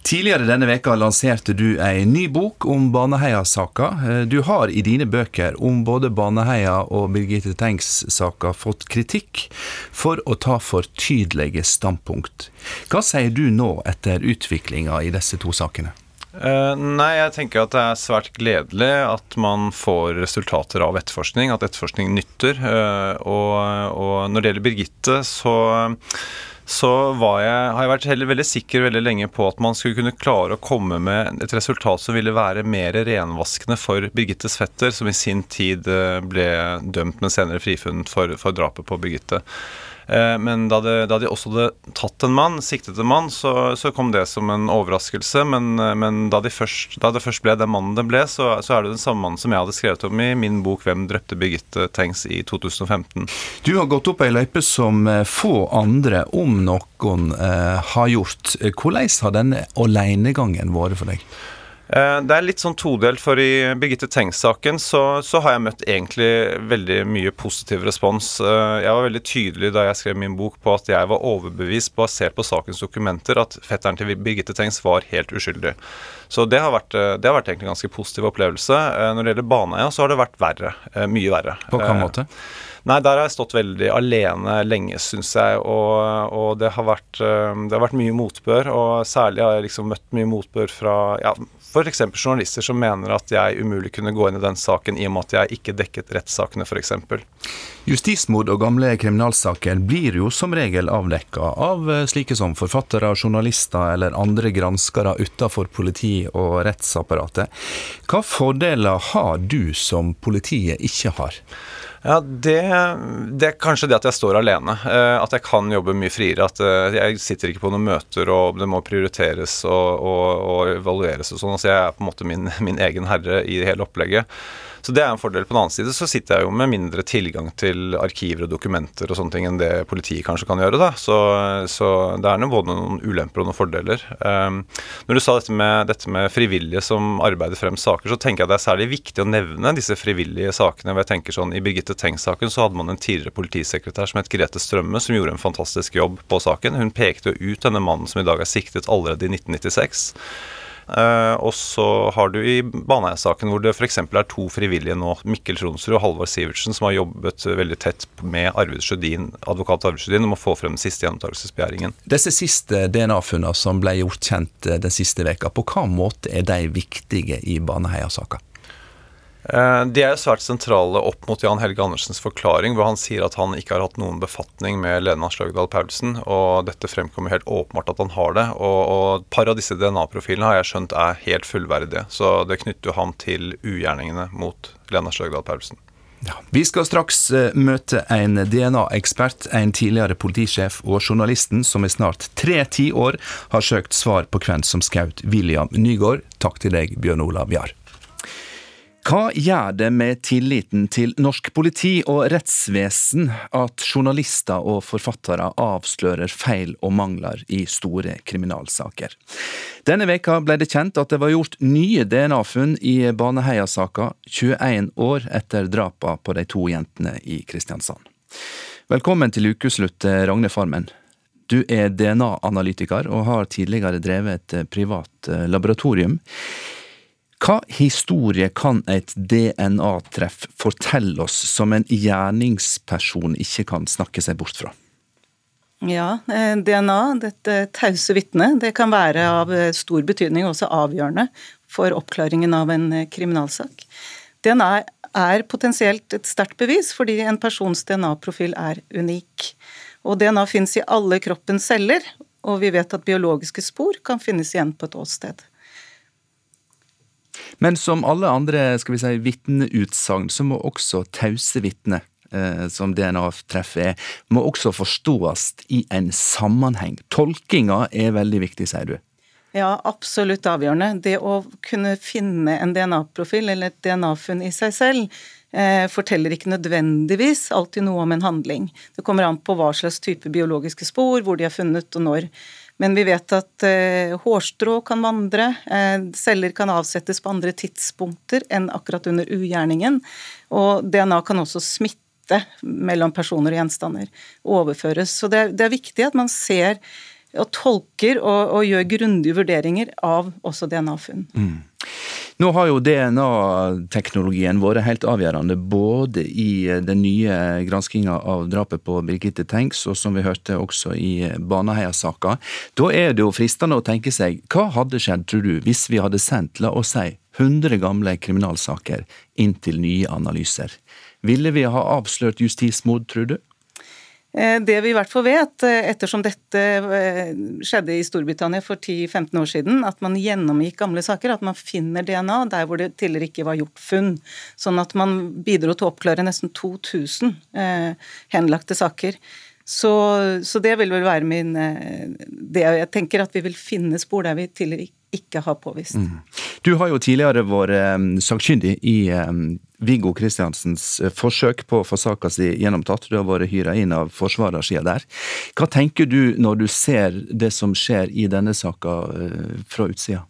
Tidligere denne veka lanserte du ei ny bok om Baneheia-saka. Du har i dine bøker om både Baneheia og Birgitte Tengs-saka fått kritikk for å ta for tydelige standpunkt. Hva sier du nå etter utviklinga i disse to sakene? Uh, nei, jeg tenker at det er svært gledelig at man får resultater av etterforskning, at etterforskning nytter. Uh, og, og, når det gjelder Birgitte, så, så jeg, har jeg vært heller veldig sikker veldig lenge på at man skulle kunne klare å komme med et resultat som ville være mer renvaskende for Birgittes fetter, som i sin tid eh, ble dømt, men senere frifunnet for, for drapet på Birgitte. Eh, men da de, da de, også hadde tatt en mann, siktet en mann, så, så kom det som en overraskelse. Men, eh, men da, de først, da, det først ble den mannen det ble, så, så, er det den samme mannen som jeg hadde skrevet om i min bok 'Hvem drepte Birgitte Tengs' i 2015. Du har gått opp ei løype som eh, få andre, om noen, har gjort. Hvordan har denne alenegangen vært for deg? Eh, det er litt sånn todelt, for i Birgitte Tengs-saken så, så, har jeg møtt egentlig veldig mye positiv respons. Eh, jeg var veldig tydelig da jeg skrev min bok på at jeg var overbevist, basert på sakens dokumenter, at fetteren til Birgitte Tengs var helt uskyldig. Så det har vært, eh, det har vært egentlig en ganske positiv opplevelse. Når det gjelder Baneheia, så har det vært verre. Mye verre. På hvilken måte? Nei, der har jeg stått veldig alene lenge, syns jeg. Og, og det, har vært, det, har vært, mye motbør. Og særlig har jeg liksom møtt mye motbør fra ja, f.eks. journalister som mener at jeg umulig kunne gå inn i den saken i og med at jeg ikke dekket rettssakene, f.eks. Justismord og gamle kriminalsaker blir jo som regel avdekka av eh, slike som forfattere, journalister eller andre granskere utenfor politi og rettsapparatet. Hva fordeler har du som politiet ikke har? Ja, det, det, er kanskje det at jeg står alene. Eh, at jeg kan jobbe mye friere. At eh, jeg sitter ikke på noen møter, og det må prioriteres og, og, og evalueres og sånn. Så jeg er på en måte min, min egen herre i hele opplegget. Så det er en fordel. På den annen side så sitter jeg jo med mindre tilgang til arkiver og dokumenter og sånne ting enn det politiet kanskje kan gjøre. da. Så, så det er både noen ulemper og noen fordeler. Um, når du sa dette med, dette med, frivillige som arbeider frem saker, så tenker jeg det er særlig viktig å nevne disse frivillige sakene. hvor jeg tenker sånn, I Birgitte Tengs-saken så hadde man en tidligere politisekretær som het Grete Strømme, som gjorde en fantastisk jobb på saken. Hun pekte jo ut denne mannen som i dag er siktet allerede i 1996. Uh, og så har du i Baneheia-saken hvor det f.eks. er to frivillige nå, Mikkel Tronsrud og Halvor Sivertsen, som har jobbet veldig tett med Arvid Sjødin, advokat Arvid Sjødin om å få frem den siste gjenopptakelsesbegjæringen. Disse siste DNA-funnene som ble gjort kjent eh, den siste veka, på hva måte er de viktige i Baneheia-saka? Eh, de er svært sentrale opp mot Jan Helge Andersens forklaring, hvor han sier at han ikke har hatt noen befatning med Lena Sløgdal Paulsen, og dette fremkommer helt åpenbart at han har det. Og, og par av disse DNA-profilene har jeg skjønt er helt fullverdige, så det knytter jo ham til ugjerningene mot Lena Sløgdal Paulsen. Ja, vi skal straks uh, møte en DNA-ekspert, en tidligere politisjef og journalisten som i snart tre tiår har søkt svar på hvem som skjøt William Nygaard. Takk til deg, Bjørn Olav Jahr. Hva gjør det med tilliten til norsk politi og rettsvesen at journalister og forfattere avslører feil og mangler i store kriminalsaker? Denne veka ble det kjent at det var gjort nye DNA-funn i Baneheia-saka, 21 år etter drapene på de to jentene i Kristiansand. Velkommen til ukeslutt, Ragne Farmen. Du er DNA-analytiker og har tidligere drevet et privat laboratorium. Hva historie kan et DNA-treff fortelle oss som en gjerningsperson ikke kan snakke seg bort fra? Ja, eh, DNA, dette tause vitnet, det kan være av eh, stor betydning, også avgjørende, for oppklaringen av en eh, kriminalsak. DNA er potensielt et sterkt bevis, fordi en persons DNA-profil er unik. Og DNA finnes i alle kroppens celler, og vi vet at biologiske spor kan finnes igjen på et åsted. Men som alle andre skal vi si, vitneutsagn, så må også tause vitner eh, som DNA-treffet er, må også forstås i en sammenheng. Tolkinga er veldig viktig, sier du. Ja, absolutt avgjørende. Det å kunne finne en DNA-profil eller et DNA-funn i seg selv eh, forteller ikke nødvendigvis alltid noe om en handling. Det kommer an på hva slags type biologiske spor, hvor de er funnet og når. Men vi vet at eh, hårstrå kan vandre, eh, celler kan avsettes på andre tidspunkter enn akkurat under ugjerningen. Og DNA kan også smitte mellom personer og gjenstander. Overføres. Så det er, det er viktig at man ser og tolker og, og gjør grundige vurderinger av også DNA-funn. Mm. Nå har jo DNA-teknologien vært helt avgjørende både i den nye granskinga av drapet på Birgitte Tengs, og som vi hørte også i Baneheia-saka. Da er det jo fristende å tenke seg, hva hadde skjedd, tror du, hvis vi hadde sendt, la oss si, 100 gamle kriminalsaker inn til nye analyser? Ville vi ha avslørt justismord, tror du? Eh, det vi i hvert fall vet, eh, ettersom dette eh, skjedde i Storbritannia for 10-15 år siden, at man gjennomgikk gamle saker, at man finner DNA der hvor det tidligere ikke var gjort funn. Sånn at man bidro til å oppklare nesten 2000 henlagte saker. Så, så, det vil vel være min det Jeg tenker at vi vil finne spor der vi tidligere ikke har påvist. Mm. Du har jo tidligere vært sakkyndig i Viggo Kristiansens uh, forsøk på å få saka si gjennomtatt. Du har vært hyra inn av forsvarersida der. Hva tenker du når du ser det som skjer i denne saka uh, fra utsida?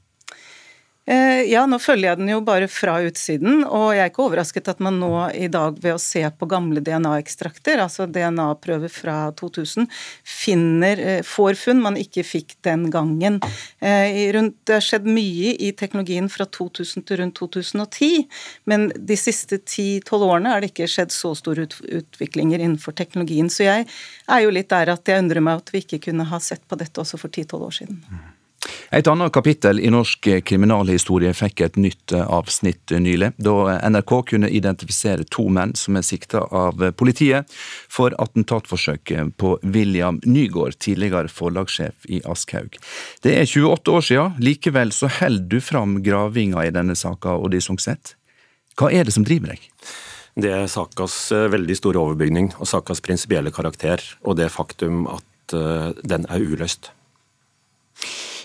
Eh, ja, nå følger jeg den jo bare fra utsiden, og jeg er ikke overrasket at man nå i dag ved å se på gamle DNA-ekstrakter, altså DNA-prøver fra 2000, finner, eh, får funn man ikke fikk den gangen. Rundt, det har skjedd mye i teknologien fra 2000 til rundt 2010, men de siste 10-12 årene er det ikke skjedd så store utviklinger innenfor teknologien. Så jeg er jo litt der at jeg undrer meg at vi ikke kunne ha sett på dette også for 10-12 år siden. Et annet kapittel i norsk kriminalhistorie fikk et nytt avsnitt nylig, da NRK kunne identifisere to menn som er sikta av politiet for attentatforsøket på William Nygaard, tidligere forlagssjef i Aschhaug. Det er 28 år siden, likevel så holder du fram gravinga i denne saka, Oddi Sungseth. Hva er det som driver deg? Det er sakas veldig store overbygning og sakas prinsipielle karakter, og det faktum at den er uløst.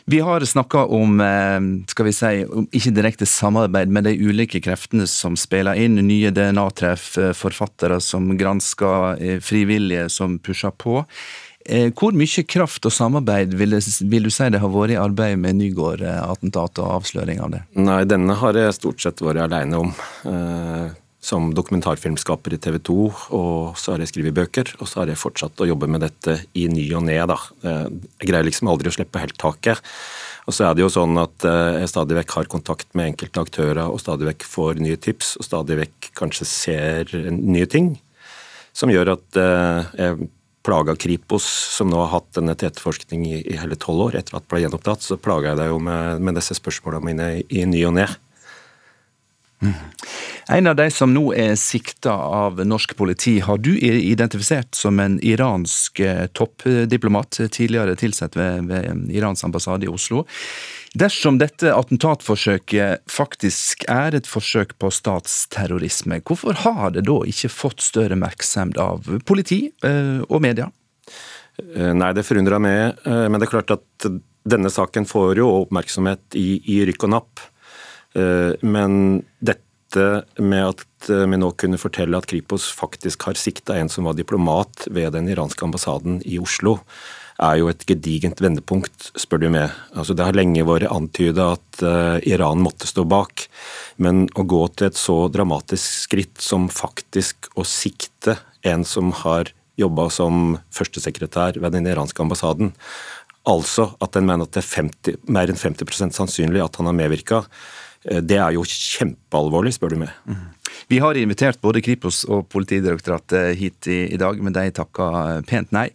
Vi har snakka om eh, skal vi si, ikke direkte samarbeid, men de ulike kreftene som spiller inn. Nye DNA-treff, eh, forfattere som gransker, eh, frivillige som pusher på. Hvor mye kraft og samarbeid vil, du si det har vært i arbeidet med Nygård-attentat og avsløring av det? Nei, denne har jeg stort sett vært alene om som dokumentarfilmskaper i TV 2, og så har jeg skrevet bøker. Og så har jeg fortsatt å jobbe med dette i ny og ne. jeg greier liksom aldri å slippe helt taket. Og så er det jo sånn at eh, jeg stadig vekk har kontakt med enkelte aktører, og stadig vekk får nye tips, og stadig vekk kanskje ser nye ting. Som gjør at eh, jeg plaga Kripos, som nå har hatt denne til etterforskning i, hele tolv år, etter at det ble gjenopptatt, så plaga jeg deg jo med, med disse spørsmålene mine i, i ny og ne. Mm. En av de som nå er sikta av norsk politi, har du identifisert som en iransk eh, toppdiplomat, tidligere tilsatt ved, ved Irans ambassade i Oslo. Dersom dette attentatforsøket faktisk er et forsøk på statsterrorisme, hvorfor har det da ikke fått større oppmerksomhet av politi eh, og media? Eh, nei, det forundrer meg, men det er klart at denne saken får jo oppmerksomhet i, i rykk og napp. Men dette dette med at eh, vi nå kunne fortelle at Kripos faktisk har sikta en som var diplomat ved den iranske ambassaden i Oslo, er jo et gedigent vendepunkt, spør du meg. Altså, det har lenge vært antyda at uh, Iran måtte stå bak, men å gå til et så dramatisk skritt som faktisk å sikte en som har jobba som førstesekretær ved den iranske ambassaden, altså at en mener at det er 50, mer enn 50% sannsynlig at han har medvirka, det er jo kjempealvorlig, spør du meg. Mm. Vi har invitert både Kripos og Politidirektoratet hit i, i, dag, men de takka pent nei.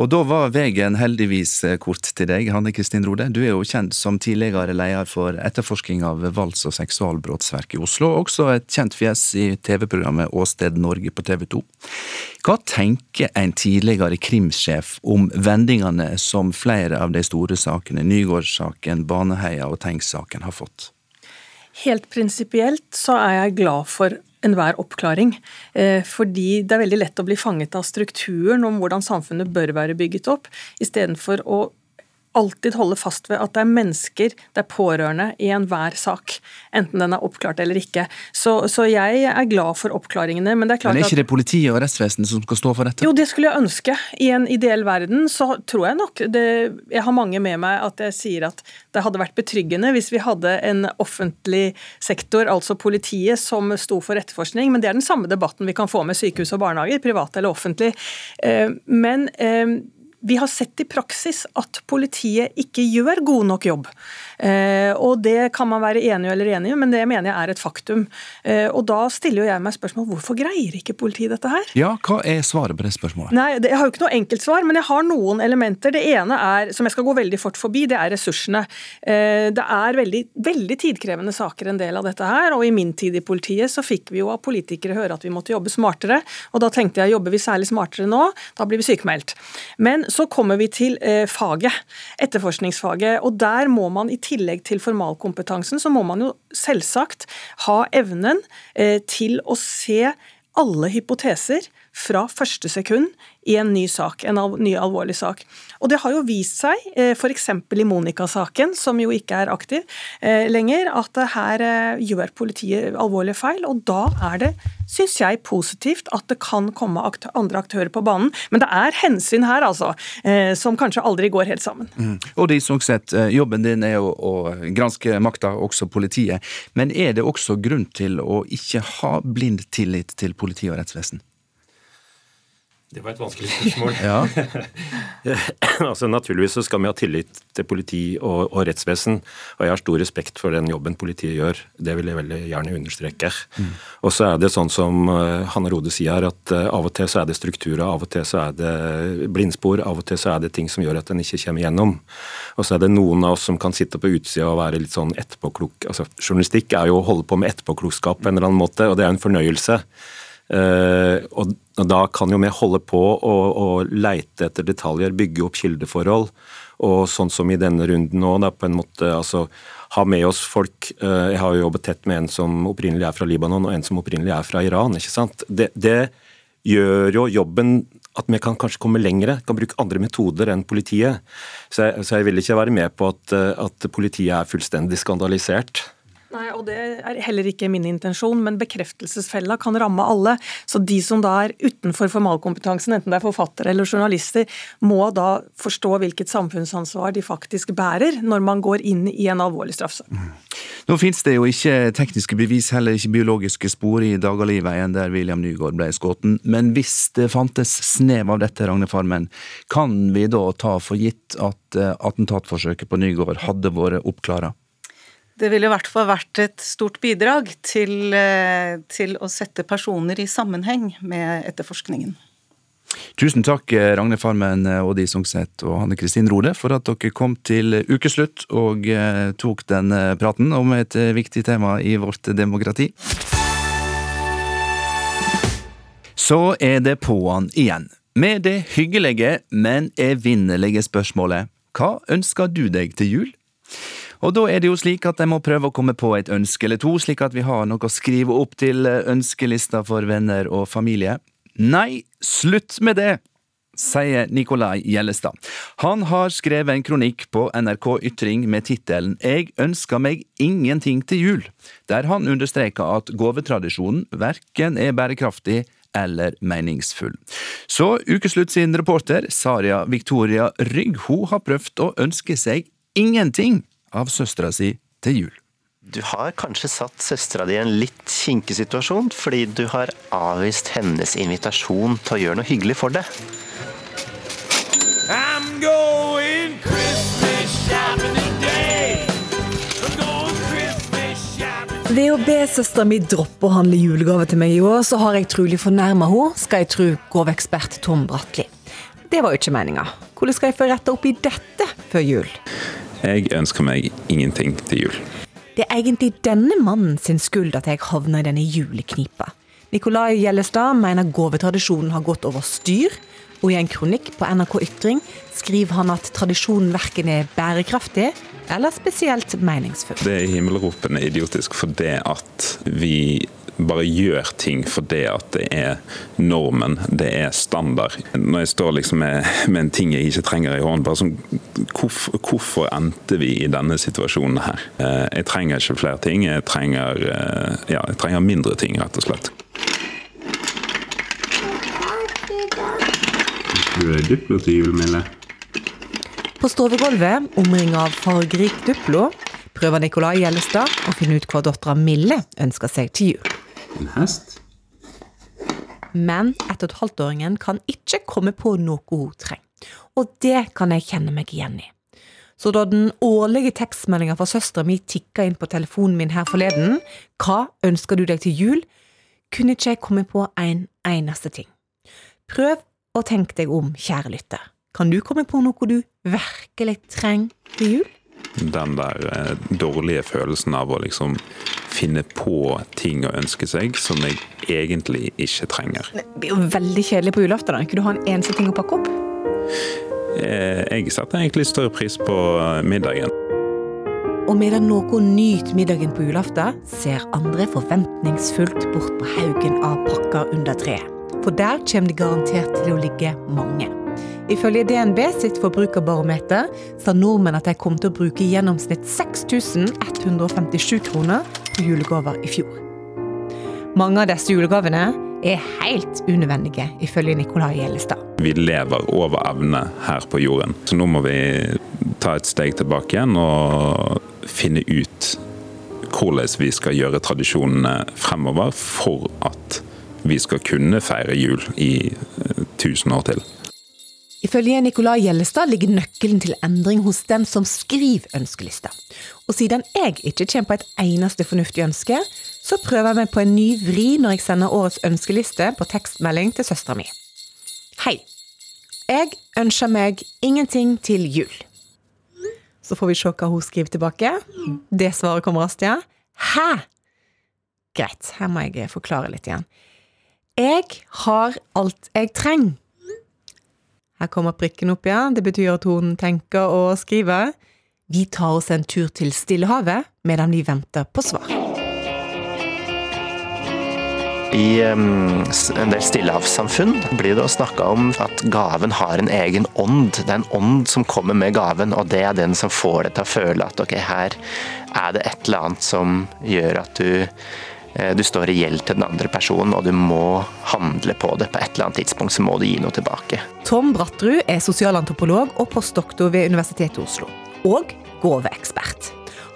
Og da var veien heldigvis kort til deg, Hanne Kristin Rode. Du er jo kjent som tidligere leder for etterforsking av valds- og seksualbrottsverk i Oslo, og også et kjent fjes i TV-programmet Åsted Norge på TV 2. Hva tenker en tidligere krimsjef om vendingene som flere av de store sakene, Nygårdssaken, Baneheia og Tengs-saken, har fått? Helt prinsipielt så er jeg glad for enhver oppklaring. Eh, fordi det er veldig lett å bli fanget av strukturen om hvordan samfunnet bør være bygget opp, istedenfor å alltid holde fast ved at det er mennesker, det er pårørende, i enhver sak. Enten den er oppklart eller ikke. Så, så jeg er glad for oppklaringene. Men det er klart men er ikke det politiet og rettsvesenet som skal stå for dette? Jo, det skulle jeg ønske. I en ideell verden så tror jeg nok det, Jeg har mange med meg at jeg sier at det hadde vært betryggende hvis vi hadde en offentlig sektor, altså politiet, som sto for etterforskning. Men det er den samme debatten vi kan få med sykehus og barnehager, private eller offentlig. Eh, men eh, vi har sett i praksis at politiet ikke gjør god nok jobb. Eh, og Det kan man være enig eller enig i, men det mener jeg er et faktum. Eh, og Da stiller jeg meg spørsmål hvorfor greier ikke politiet dette her? Ja, Hva er svaret på det spørsmålet? Nei, Jeg har jo ikke noe enkelt svar, men jeg har noen elementer. Det ene er, som jeg skal gå veldig fort forbi, det er ressursene. Eh, det er veldig, veldig tidkrevende saker, en del av dette her. Og i min tid i politiet så fikk vi jo av politikere høre at vi måtte jobbe smartere. Og da tenkte jeg jobber vi særlig smartere nå, da blir vi sykemeldt. Men så kommer vi til faget, etterforskningsfaget. Og der må man i tillegg til formalkompetansen, så må man jo selvsagt ha evnen eh, til å se alle hypoteser fra første sekund i en ny sak, en ny alvorlig sak. Og det har jo vist seg, eh, f.eks. i Monica-saken, som jo ikke er aktiv eh, lenger, at her gjør politiet alvorlige feil, og da er det syns jeg positivt at det kan komme akt andre aktører på banen. Men det er hensyn her, altså, eh, som kanskje aldri går helt sammen. Mm. Og de som sett, eh, Jobben din er å, å granske makta, også politiet. Men er det også grunn til å ikke ha blind tillit til politi og rettsvesen? Det var et vanskelig spørsmål. Ja. altså, naturligvis så skal vi ha tillit til politi og, og, rettsvesen, og jeg har stor respekt for den jobben politiet gjør. Det vil jeg veldig gjerne understreke. Mm. Og så er det sånn som uh, Hanne Rode sier, at uh, av og til så er det strukturer, av og til så er det blindspor, av og til så er det ting som gjør at en ikke kommer gjennom. Og så er det noen av oss som kan sitte på utsida og være litt sånn etterpåklok. Altså, journalistikk er jo å holde på med etterpåklokskap på en eller annen måte, og det er en fornøyelse. Uh, og da kan jo vi holde på å, å leite etter detaljer, bygge opp kildeforhold. Og sånn som i denne runden nå, på en måte altså ha med oss folk uh, Jeg har jo jobbet tett med en som opprinnelig er fra Libanon, og en som opprinnelig er fra Iran. ikke sant? Det, det gjør jo jobben at vi kan kanskje komme lengre, kan bruke andre metoder enn politiet. Så jeg, så jeg vil ikke være med på at, at politiet er fullstendig skandalisert. Nei, og Det er heller ikke min intensjon, men bekreftelsesfella kan ramme alle. Så de som da er utenfor formalkompetansen, enten det er forfattere eller journalister, må da forstå hvilket samfunnsansvar de faktisk bærer når man går inn i en alvorlig straffesak. Mm. Nå finnes det jo ikke tekniske bevis, heller ikke biologiske spor i Dagaliveien der William Nygaard ble skutt, men hvis det fantes snev av dette, Ragne Farmen, kan vi da ta for gitt at eh, attentatforsøket på Nygaard hadde vært oppklara? Det ville i hvert fall vært et stort bidrag til, eh, til å sette personer i sammenheng med etterforskningen. Tusen takk, eh, Ragne Farmen, eh, Oddi Sungseth og Hanne Kristin Rode, for at dere kom til ukeslutt og tok den praten om et viktig tema i vårt demokrati. Så er det på'n igjen, med det hyggelige, men evinnelige spørsmålet Hva ønsker du deg til jul? Og da er det jo slik at jeg må prøve å komme på et ønske eller to, slik at vi har noe å skrive opp til ønskelista for venner og familie. Nei, slutt med det! sier Nikolai Gjellestad. Han har skrevet en kronikk på NRK Ytring med tittelen Jeg ønsker meg ingenting til jul, der han understreker at gavetradisjonen verken er bærekraftig eller meningsfull. Så Ukeslutt sin reporter, Saria Victoria Rygg, hun har prøvd å ønske seg ingenting av søstera si til jul. Du har kanskje satt søstera di i en litt kinkig situasjon, fordi du har avvist hennes invitasjon til å gjøre noe hyggelig for deg. Ved å be søstera mi droppe å handle julegave til meg i år, så har jeg trolig fornærma henne, skal jeg tro gaveekspert Tom Bratli. Det var jo ikke meninga. Hvordan skal jeg få retta opp i dette før jul? Jeg ønsker meg ingenting til jul. Det er egentlig denne mannen sin skyld at jeg havna i denne juleknipa. Nikolai Gjellestad mener gavetradisjonen har gått over styr, og i en kronikk på NRK Ytring skriver han at tradisjonen verken er bærekraftig eller spesielt meningsfull. Det er himmelropende idiotisk for det at vi bare gjør ting fordi at det er normen, det er standard. Når jeg står liksom med, med en ting jeg ikke trenger i hånden, bare sånn hvorfor, hvorfor, endte vi i denne situasjonen her? Eh, jeg trenger ikke flere ting, jeg trenger, eh, ja, jeg trenger mindre ting, rett og slett. Duplo til jul, Mille. På stovegulvet, omringa av fargerik Duplo, prøver Nikolai Gjellestad å finne ut hva dattera Mille ønsker seg til jul. En hest? Men ett og et halvt-åringen kan ikke komme på noe hun trenger. Og det kan jeg kjenne meg igjen i. Så da den årlige tekstmeldinga fra søstera mi tikka inn på telefonen min her forleden, hva ønsker du deg til jul, kunne ikke jeg komme på en eneste ting. Prøv å tenke deg om, kjære lytter. Kan du komme på noe du virkelig trenger til jul? Den der eh, dårlige følelsen av å liksom finne på ting å ønske seg som jeg egentlig ikke trenger. Det blir jo veldig kjedelig på julaften. da. Kunne du ha en eneste ting å pakke opp? Eh, jeg setter egentlig større pris på middagen. Og medan noen nyter middagen på julaften, ser andre forventningsfullt bort på haugen av pakker under treet. For der kommer det garantert til å ligge mange. Ifølge DNB sitt forbrukerbarometer sa nordmenn at de kom til å bruke i gjennomsnitt 6157 kroner på julegaver i fjor. Mange av disse julegavene er helt unødvendige, ifølge Nicolai Gjellestad. Vi lever over evne her på jorden, så nå må vi ta et steg tilbake igjen og finne ut hvordan vi skal gjøre tradisjonene fremover for at vi skal kunne feire jul i eh, tusen år til. Ifølge Nicolai Gjellestad ligger nøkkelen til endring hos den som skriver ønskelista. Og siden jeg ikke kommer på et eneste fornuftig ønske, så prøver jeg meg på en ny vri når jeg sender årets ønskeliste på tekstmelding til søstera mi. Hei. Jeg ønsker meg ingenting til jul. Så får vi se hva hun skriver tilbake. Det svaret kommer raskt, ja. Hæ? Greit, her må jeg forklare litt igjen. Jeg har alt jeg trenger. Her kommer prikken opp, ja. Det betyr at hun tenker og skriver. Vi tar oss en tur til Stillehavet medan vi venter på svar. I um, en del stillehavssamfunn blir det snakka om at gaven har en egen ånd. Det er en ånd som kommer med gaven, og det er den som får deg til å føle at ok, her er det et eller annet som gjør at du du står i gjeld til den andre personen, og du må handle på det. På et eller annet tidspunkt så må du gi noe tilbake. Tom Brattrud er sosialantropolog og postdoktor ved Universitetet i Oslo. Og gåveekspert.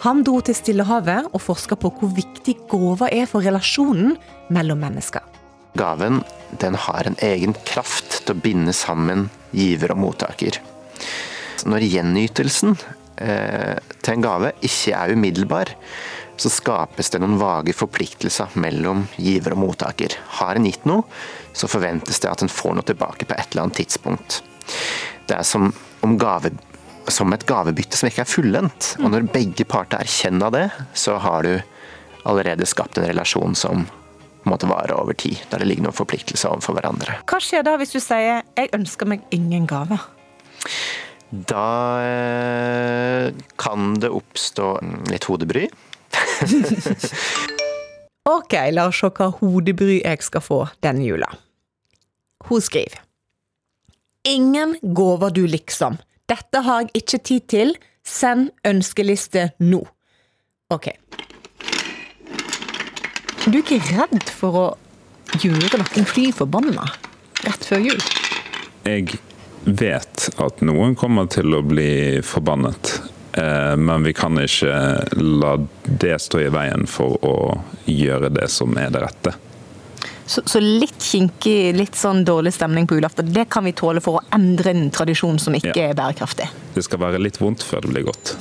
Han dro til Stillehavet og forska på hvor viktig gåva er for relasjonen mellom mennesker. Gaven den har en egen kraft til å binde sammen giver og mottaker. Når gjenytelsen eh, til en gave ikke er umiddelbar, så skapes det noen vage forpliktelser mellom giver og mottaker. Har en gitt noe, så forventes det at en får noe tilbake på et eller annet tidspunkt. Det er som, gave, som et gavebytte som ikke er fullendt. Og når begge parter erkjenner det, så har du allerede skapt en relasjon som måtte vare over tid, der det ligger noen forpliktelser overfor hverandre. Hva skjer da hvis du sier 'jeg ønsker meg ingen gave'? Da eh, kan det oppstå litt hodebry. ok, la oss se hva hodebry jeg skal få denne jula. Hun skriver. Ingen gåver du liksom. Dette har jeg ikke tid til. Send ønskeliste nå. Ok. Du er ikke redd for å gjøre noen fly forbanna rett før jul? Jeg vet at noen kommer til å bli forbannet. Eh, men vi kan ikke la det stå i veien for å gjøre det som er det rette. Så, så litt kinkig, litt sånn dårlig stemning på julaften, det kan vi tåle for å endre en tradisjon som ikke ja. er bærekraftig? Det skal være litt vondt før det blir godt.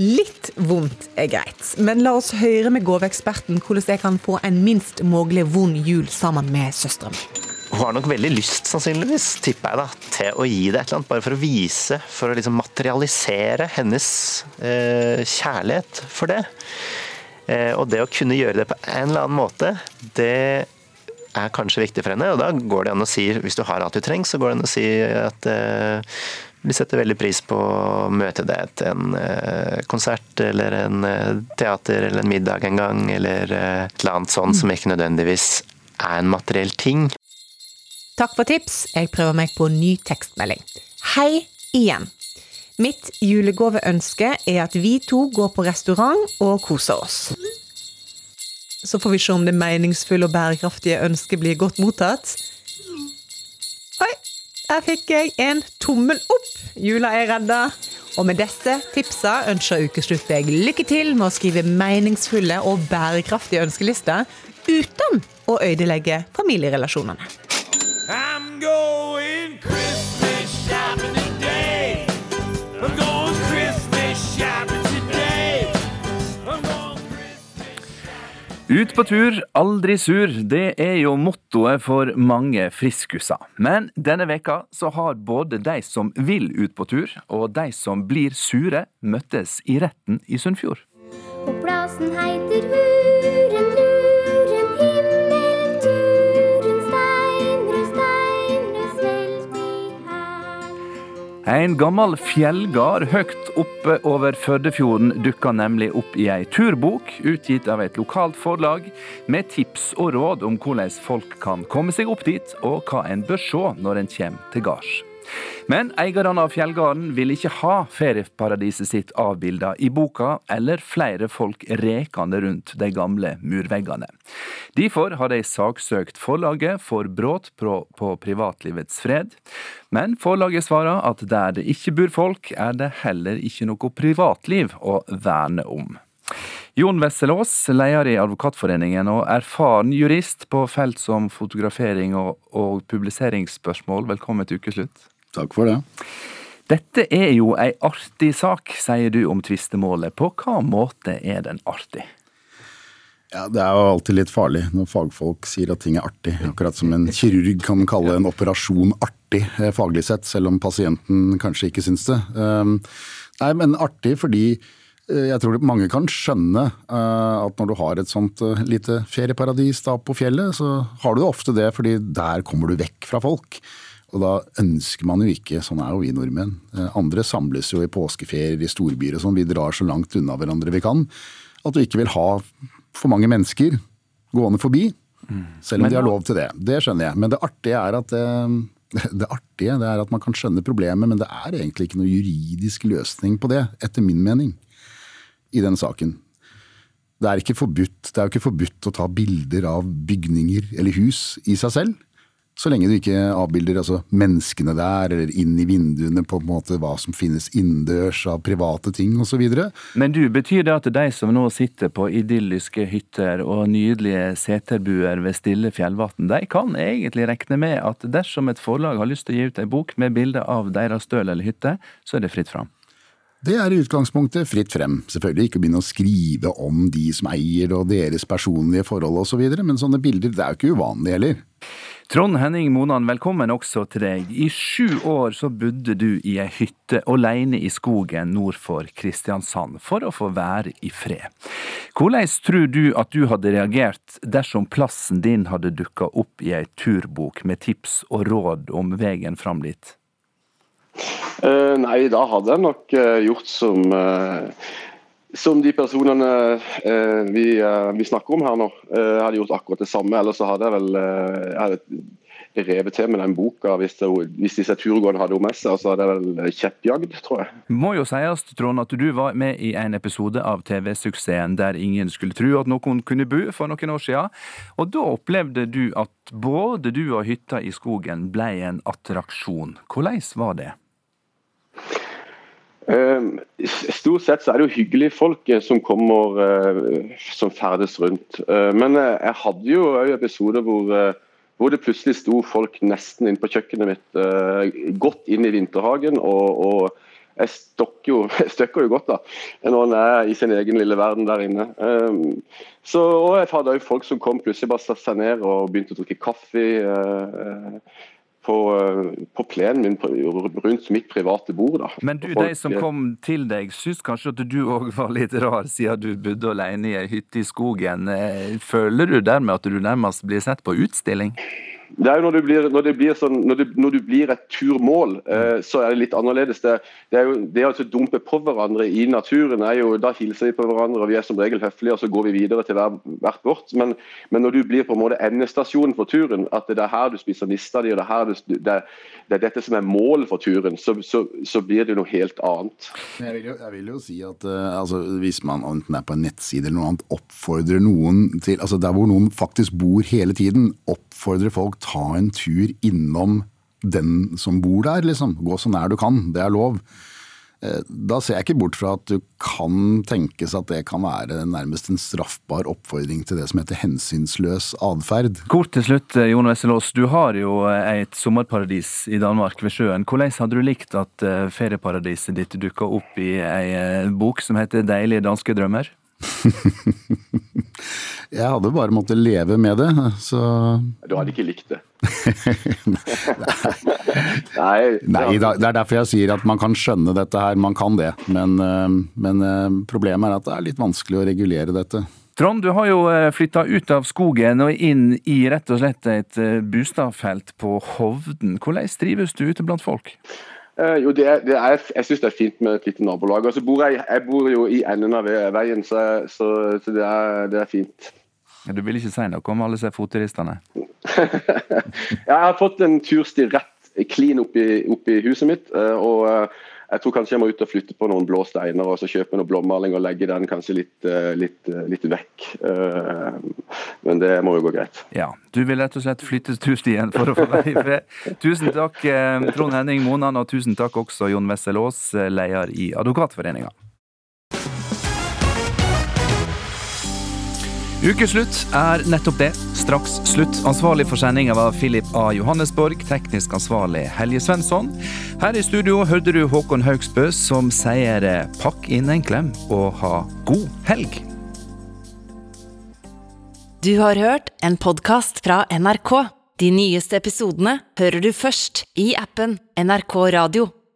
Litt vondt er greit, men la oss høre med gaveeksperten hvordan jeg kan få en minst mulig vond jul sammen med søstera mi. Hun har nok veldig lyst, sannsynligvis, tipper jeg da, til å gi det et eller annet, bare for å vise, for å liksom materialisere hennes eh, kjærlighet for det. Eh, og det å kunne gjøre det på en eller annen måte, det er kanskje viktig for henne. Og da går det an å si, hvis du har alt du trenger, så går det an å si at eh, vi setter veldig pris på å møte deg til en eh, konsert eller en eh, teater eller en middag en gang, eller eh, et eller annet sånt som ikke nødvendigvis er en materiell ting. Takk for tips, jeg prøver meg på ny tekstmelding. Hei igjen. Mitt julegaveønske er at vi to går på restaurant og koser oss. Så får vi se om det meningsfulle og bærekraftige ønsket blir godt mottatt. Oi, der fikk jeg en tommel opp! Jula er redda. Og med disse tipsa ønsker Ukeslutt deg lykke til med å skrive meningsfulle og bærekraftige ønskelister uten å ødelegge familierelasjonene. I'm going Christmas shopping today. I'm going Christmas shopping today. Ut på tur, aldri sur. Det er jo mottoet for mange friskuser. Men denne veka så har både de som vil ut på tur, og de som blir sure, møttes i retten i Sunnfjord. Og plassen heiter Huren En gammel fjellgard høyt oppe over Førdefjorden dukka nemlig opp i ei turbok utgitt av et lokalt forlag, med tips og råd om hvordan folk kan komme seg opp dit, og hva en bør se når en kommer til gards. Men eierne av fjellgarden vil ikke ha ferieparadiset sitt avbilda i boka, eller flere folk rekende rundt de gamle murveggene. Derfor har de saksøkt forlaget for brudd på privatlivets fred. Men forlaget svarer at der det ikke bor folk, er det heller ikke noe privatliv å verne om. Jon Wesselås, leder i Advokatforeningen og erfaren jurist på felt som fotografering og, og publiseringsspørsmål, velkommen til ukeslutt. Takk for det. Dette er jo ei artig sak, sier du om tvistemålet. På hva måte er den artig? Ja, Det er jo alltid litt farlig når fagfolk sier at ting er artig. Akkurat som en kirurg kan kalle en operasjon artig eh, faglig sett, selv om pasienten kanskje ikke syns det. Um, nei, men artig fordi eh, jeg tror mange kan skjønne uh, at når du har et sånt lite ferieparadis da på fjellet, så har du ofte det fordi der kommer du vekk fra folk. Og da ønsker man jo ikke, sånn er jo vi nordmenn. Andre samles jo i påskeferier i storbyer og sånn, vi drar så langt unna hverandre vi kan. At du ikke vil ha for mange mennesker gående forbi. Selv om de har lov til det. Det skjønner jeg. Men det artige er at det, det artige det er at man kan skjønne problemet, men det er egentlig ikke noe juridisk løsning på det, etter min mening, i den saken. Det er, ikke forbudt, det er jo ikke forbudt å ta bilder av bygninger eller hus i seg selv. Så lenge du ikke avbilder altså, menneskene der, eller inn i vinduene på en måte hva som finnes innendørs av private ting osv. Men du, betyr det at de som nå sitter på idylliske hytter og nydelige seterbuer ved stille fjellvann, de kan egentlig regne med at dersom et forlag har lyst til å gi ut ei bok med bilde av deres støl eller hytte, så er det fritt fram? Det er i utgangspunktet fritt frem. Selvfølgelig ikke begynne å skrive om de som eier og deres personlige forhold osv., men sånne bilder det er jo ikke uvanlig heller. Trond Henning Monan, velkommen også til deg. I sju år så bodde du i ei hytte alene i skogen nord for Kristiansand, for å få være i fred. Hvordan tror du at du hadde reagert dersom plassen din hadde dukka opp i ei turbok med tips og råd om veien fram dit? Uh, nei, da hadde jeg nok uh, gjort som uh, som de personene vi, vi, snakker om her nå, hadde gjort akkurat det samme. Eller så hadde jeg vel jeg hadde revet til med den boka hvis, det, hvis disse turgåerene hadde henne med seg. Og så hadde jeg vel kjeppjagd, tror jeg. Må jo sies, Trond, at du var med i en episode av TV-suksessen Der ingen skulle tro at noen kunne bo, for noen år siden. Og da opplevde du at både du og hytta i skogen ble en attraksjon. Hvordan var det? Ehm, stort sett så er det jo hyggelige folk eh, som kommer, eh, som ferdes rundt. Eh, men jeg hadde jo episoder hvor, hvor det plutselig sto folk nesten inn på kjøkkenet mitt, godt inn i vinterhagen. og, og jeg stokker jo, støkker jo godt da, når en er i sin egen lille verden der inne. Um, så, og Jeg hadde jo folk som kom plutselig bare satte seg ned og begynte å drikke kaffe. På, eh, på plenen min rundt mitt private bord. Da. Men du, folk, de som kom til deg, syns kanskje at du òg var litt rar, siden du bodde alene i ei hytte i skogen. Eh, føler du dermed at du nærmest blir sett på utstilling? Det er jo når, blir, når, det blir sånn, når, det, når, du blir et turmål, eh, så er det litt annerledes. Det, det er jo det å dumpe på hverandre i naturen, er jo, da hilser vi på hverandre og vi er som regel høflige og så går vi videre til hver, hvert vårt. Men, men, når du blir på en måte endestasjonen for turen, at det er her du spiser nista di og det er, her du, det, det er dette som er målet for turen, så, så, så blir det noe helt annet. Jeg vil jo, jeg vil jo si at uh, altså, hvis man enten er på en nettside eller noe annet, oppfordrer noen til altså Der hvor noen faktisk bor hele tiden, oppfordrer folk ta en tur innom den som bor der, liksom. Gå så nær du kan. Det er lov. Eh, da ser jeg ikke bort fra at du kan tenkes at det kan være nærmest en straffbar oppfordring til det som heter hensynsløs atferd. Kort til slutt, eh, Jon Wesselås. Du har jo eh, et sommerparadis i Danmark ved sjøen. Hvordan hadde du likt at ferieparadiset ditt dukka opp i ei bok som heter Deilige danske drømmer? jeg hadde bare måttet leve med det, så Du hadde ikke likt det? Nei, Nei, det er derfor jeg sier at man kan skjønne dette her. Man kan det. Men, eh, men eh, problemet er at det er litt vanskelig å regulere dette. Trond, du har jo eh, flytta ut av skogen og inn i rett og slett et bostadfelt på Hovden. Hvordan trives du ute blant folk? Uh, jo, det det er, Jeg syns det er fint med et lite nabolag. Altså, bor jeg, jeg, bor jo i enden av veien, så, så, så det, er, det, er, fint. Du vil ikke si noe om alle disse fotturistene? jeg har fått en tursti rett klin opp i huset mitt. og jeg tror kanskje jeg må ut og flytte på noen blå steiner og så kjøpe noe blåmaling og legge den kanskje litt, litt, litt vekk. Men det må jo gå greit. Ja, du vil rett og slett flytte turstien for å få være i fred. Tusen takk Trond Henning Monan, og tusen takk også Jon Wessel Aas, leder i Advokatforeninga. Ukeslutt er nettopp det. Straks slutt. Ansvarlig for sendinga var Philip A. Johannesborg, teknisk ansvarlig Helje Svensson. Her i studio hørte du Håkon Haugsbø som sier pakk inn en klem og ha god helg. Du har hørt en podkast fra NRK. De nyeste episodene hører du først i appen NRK Radio.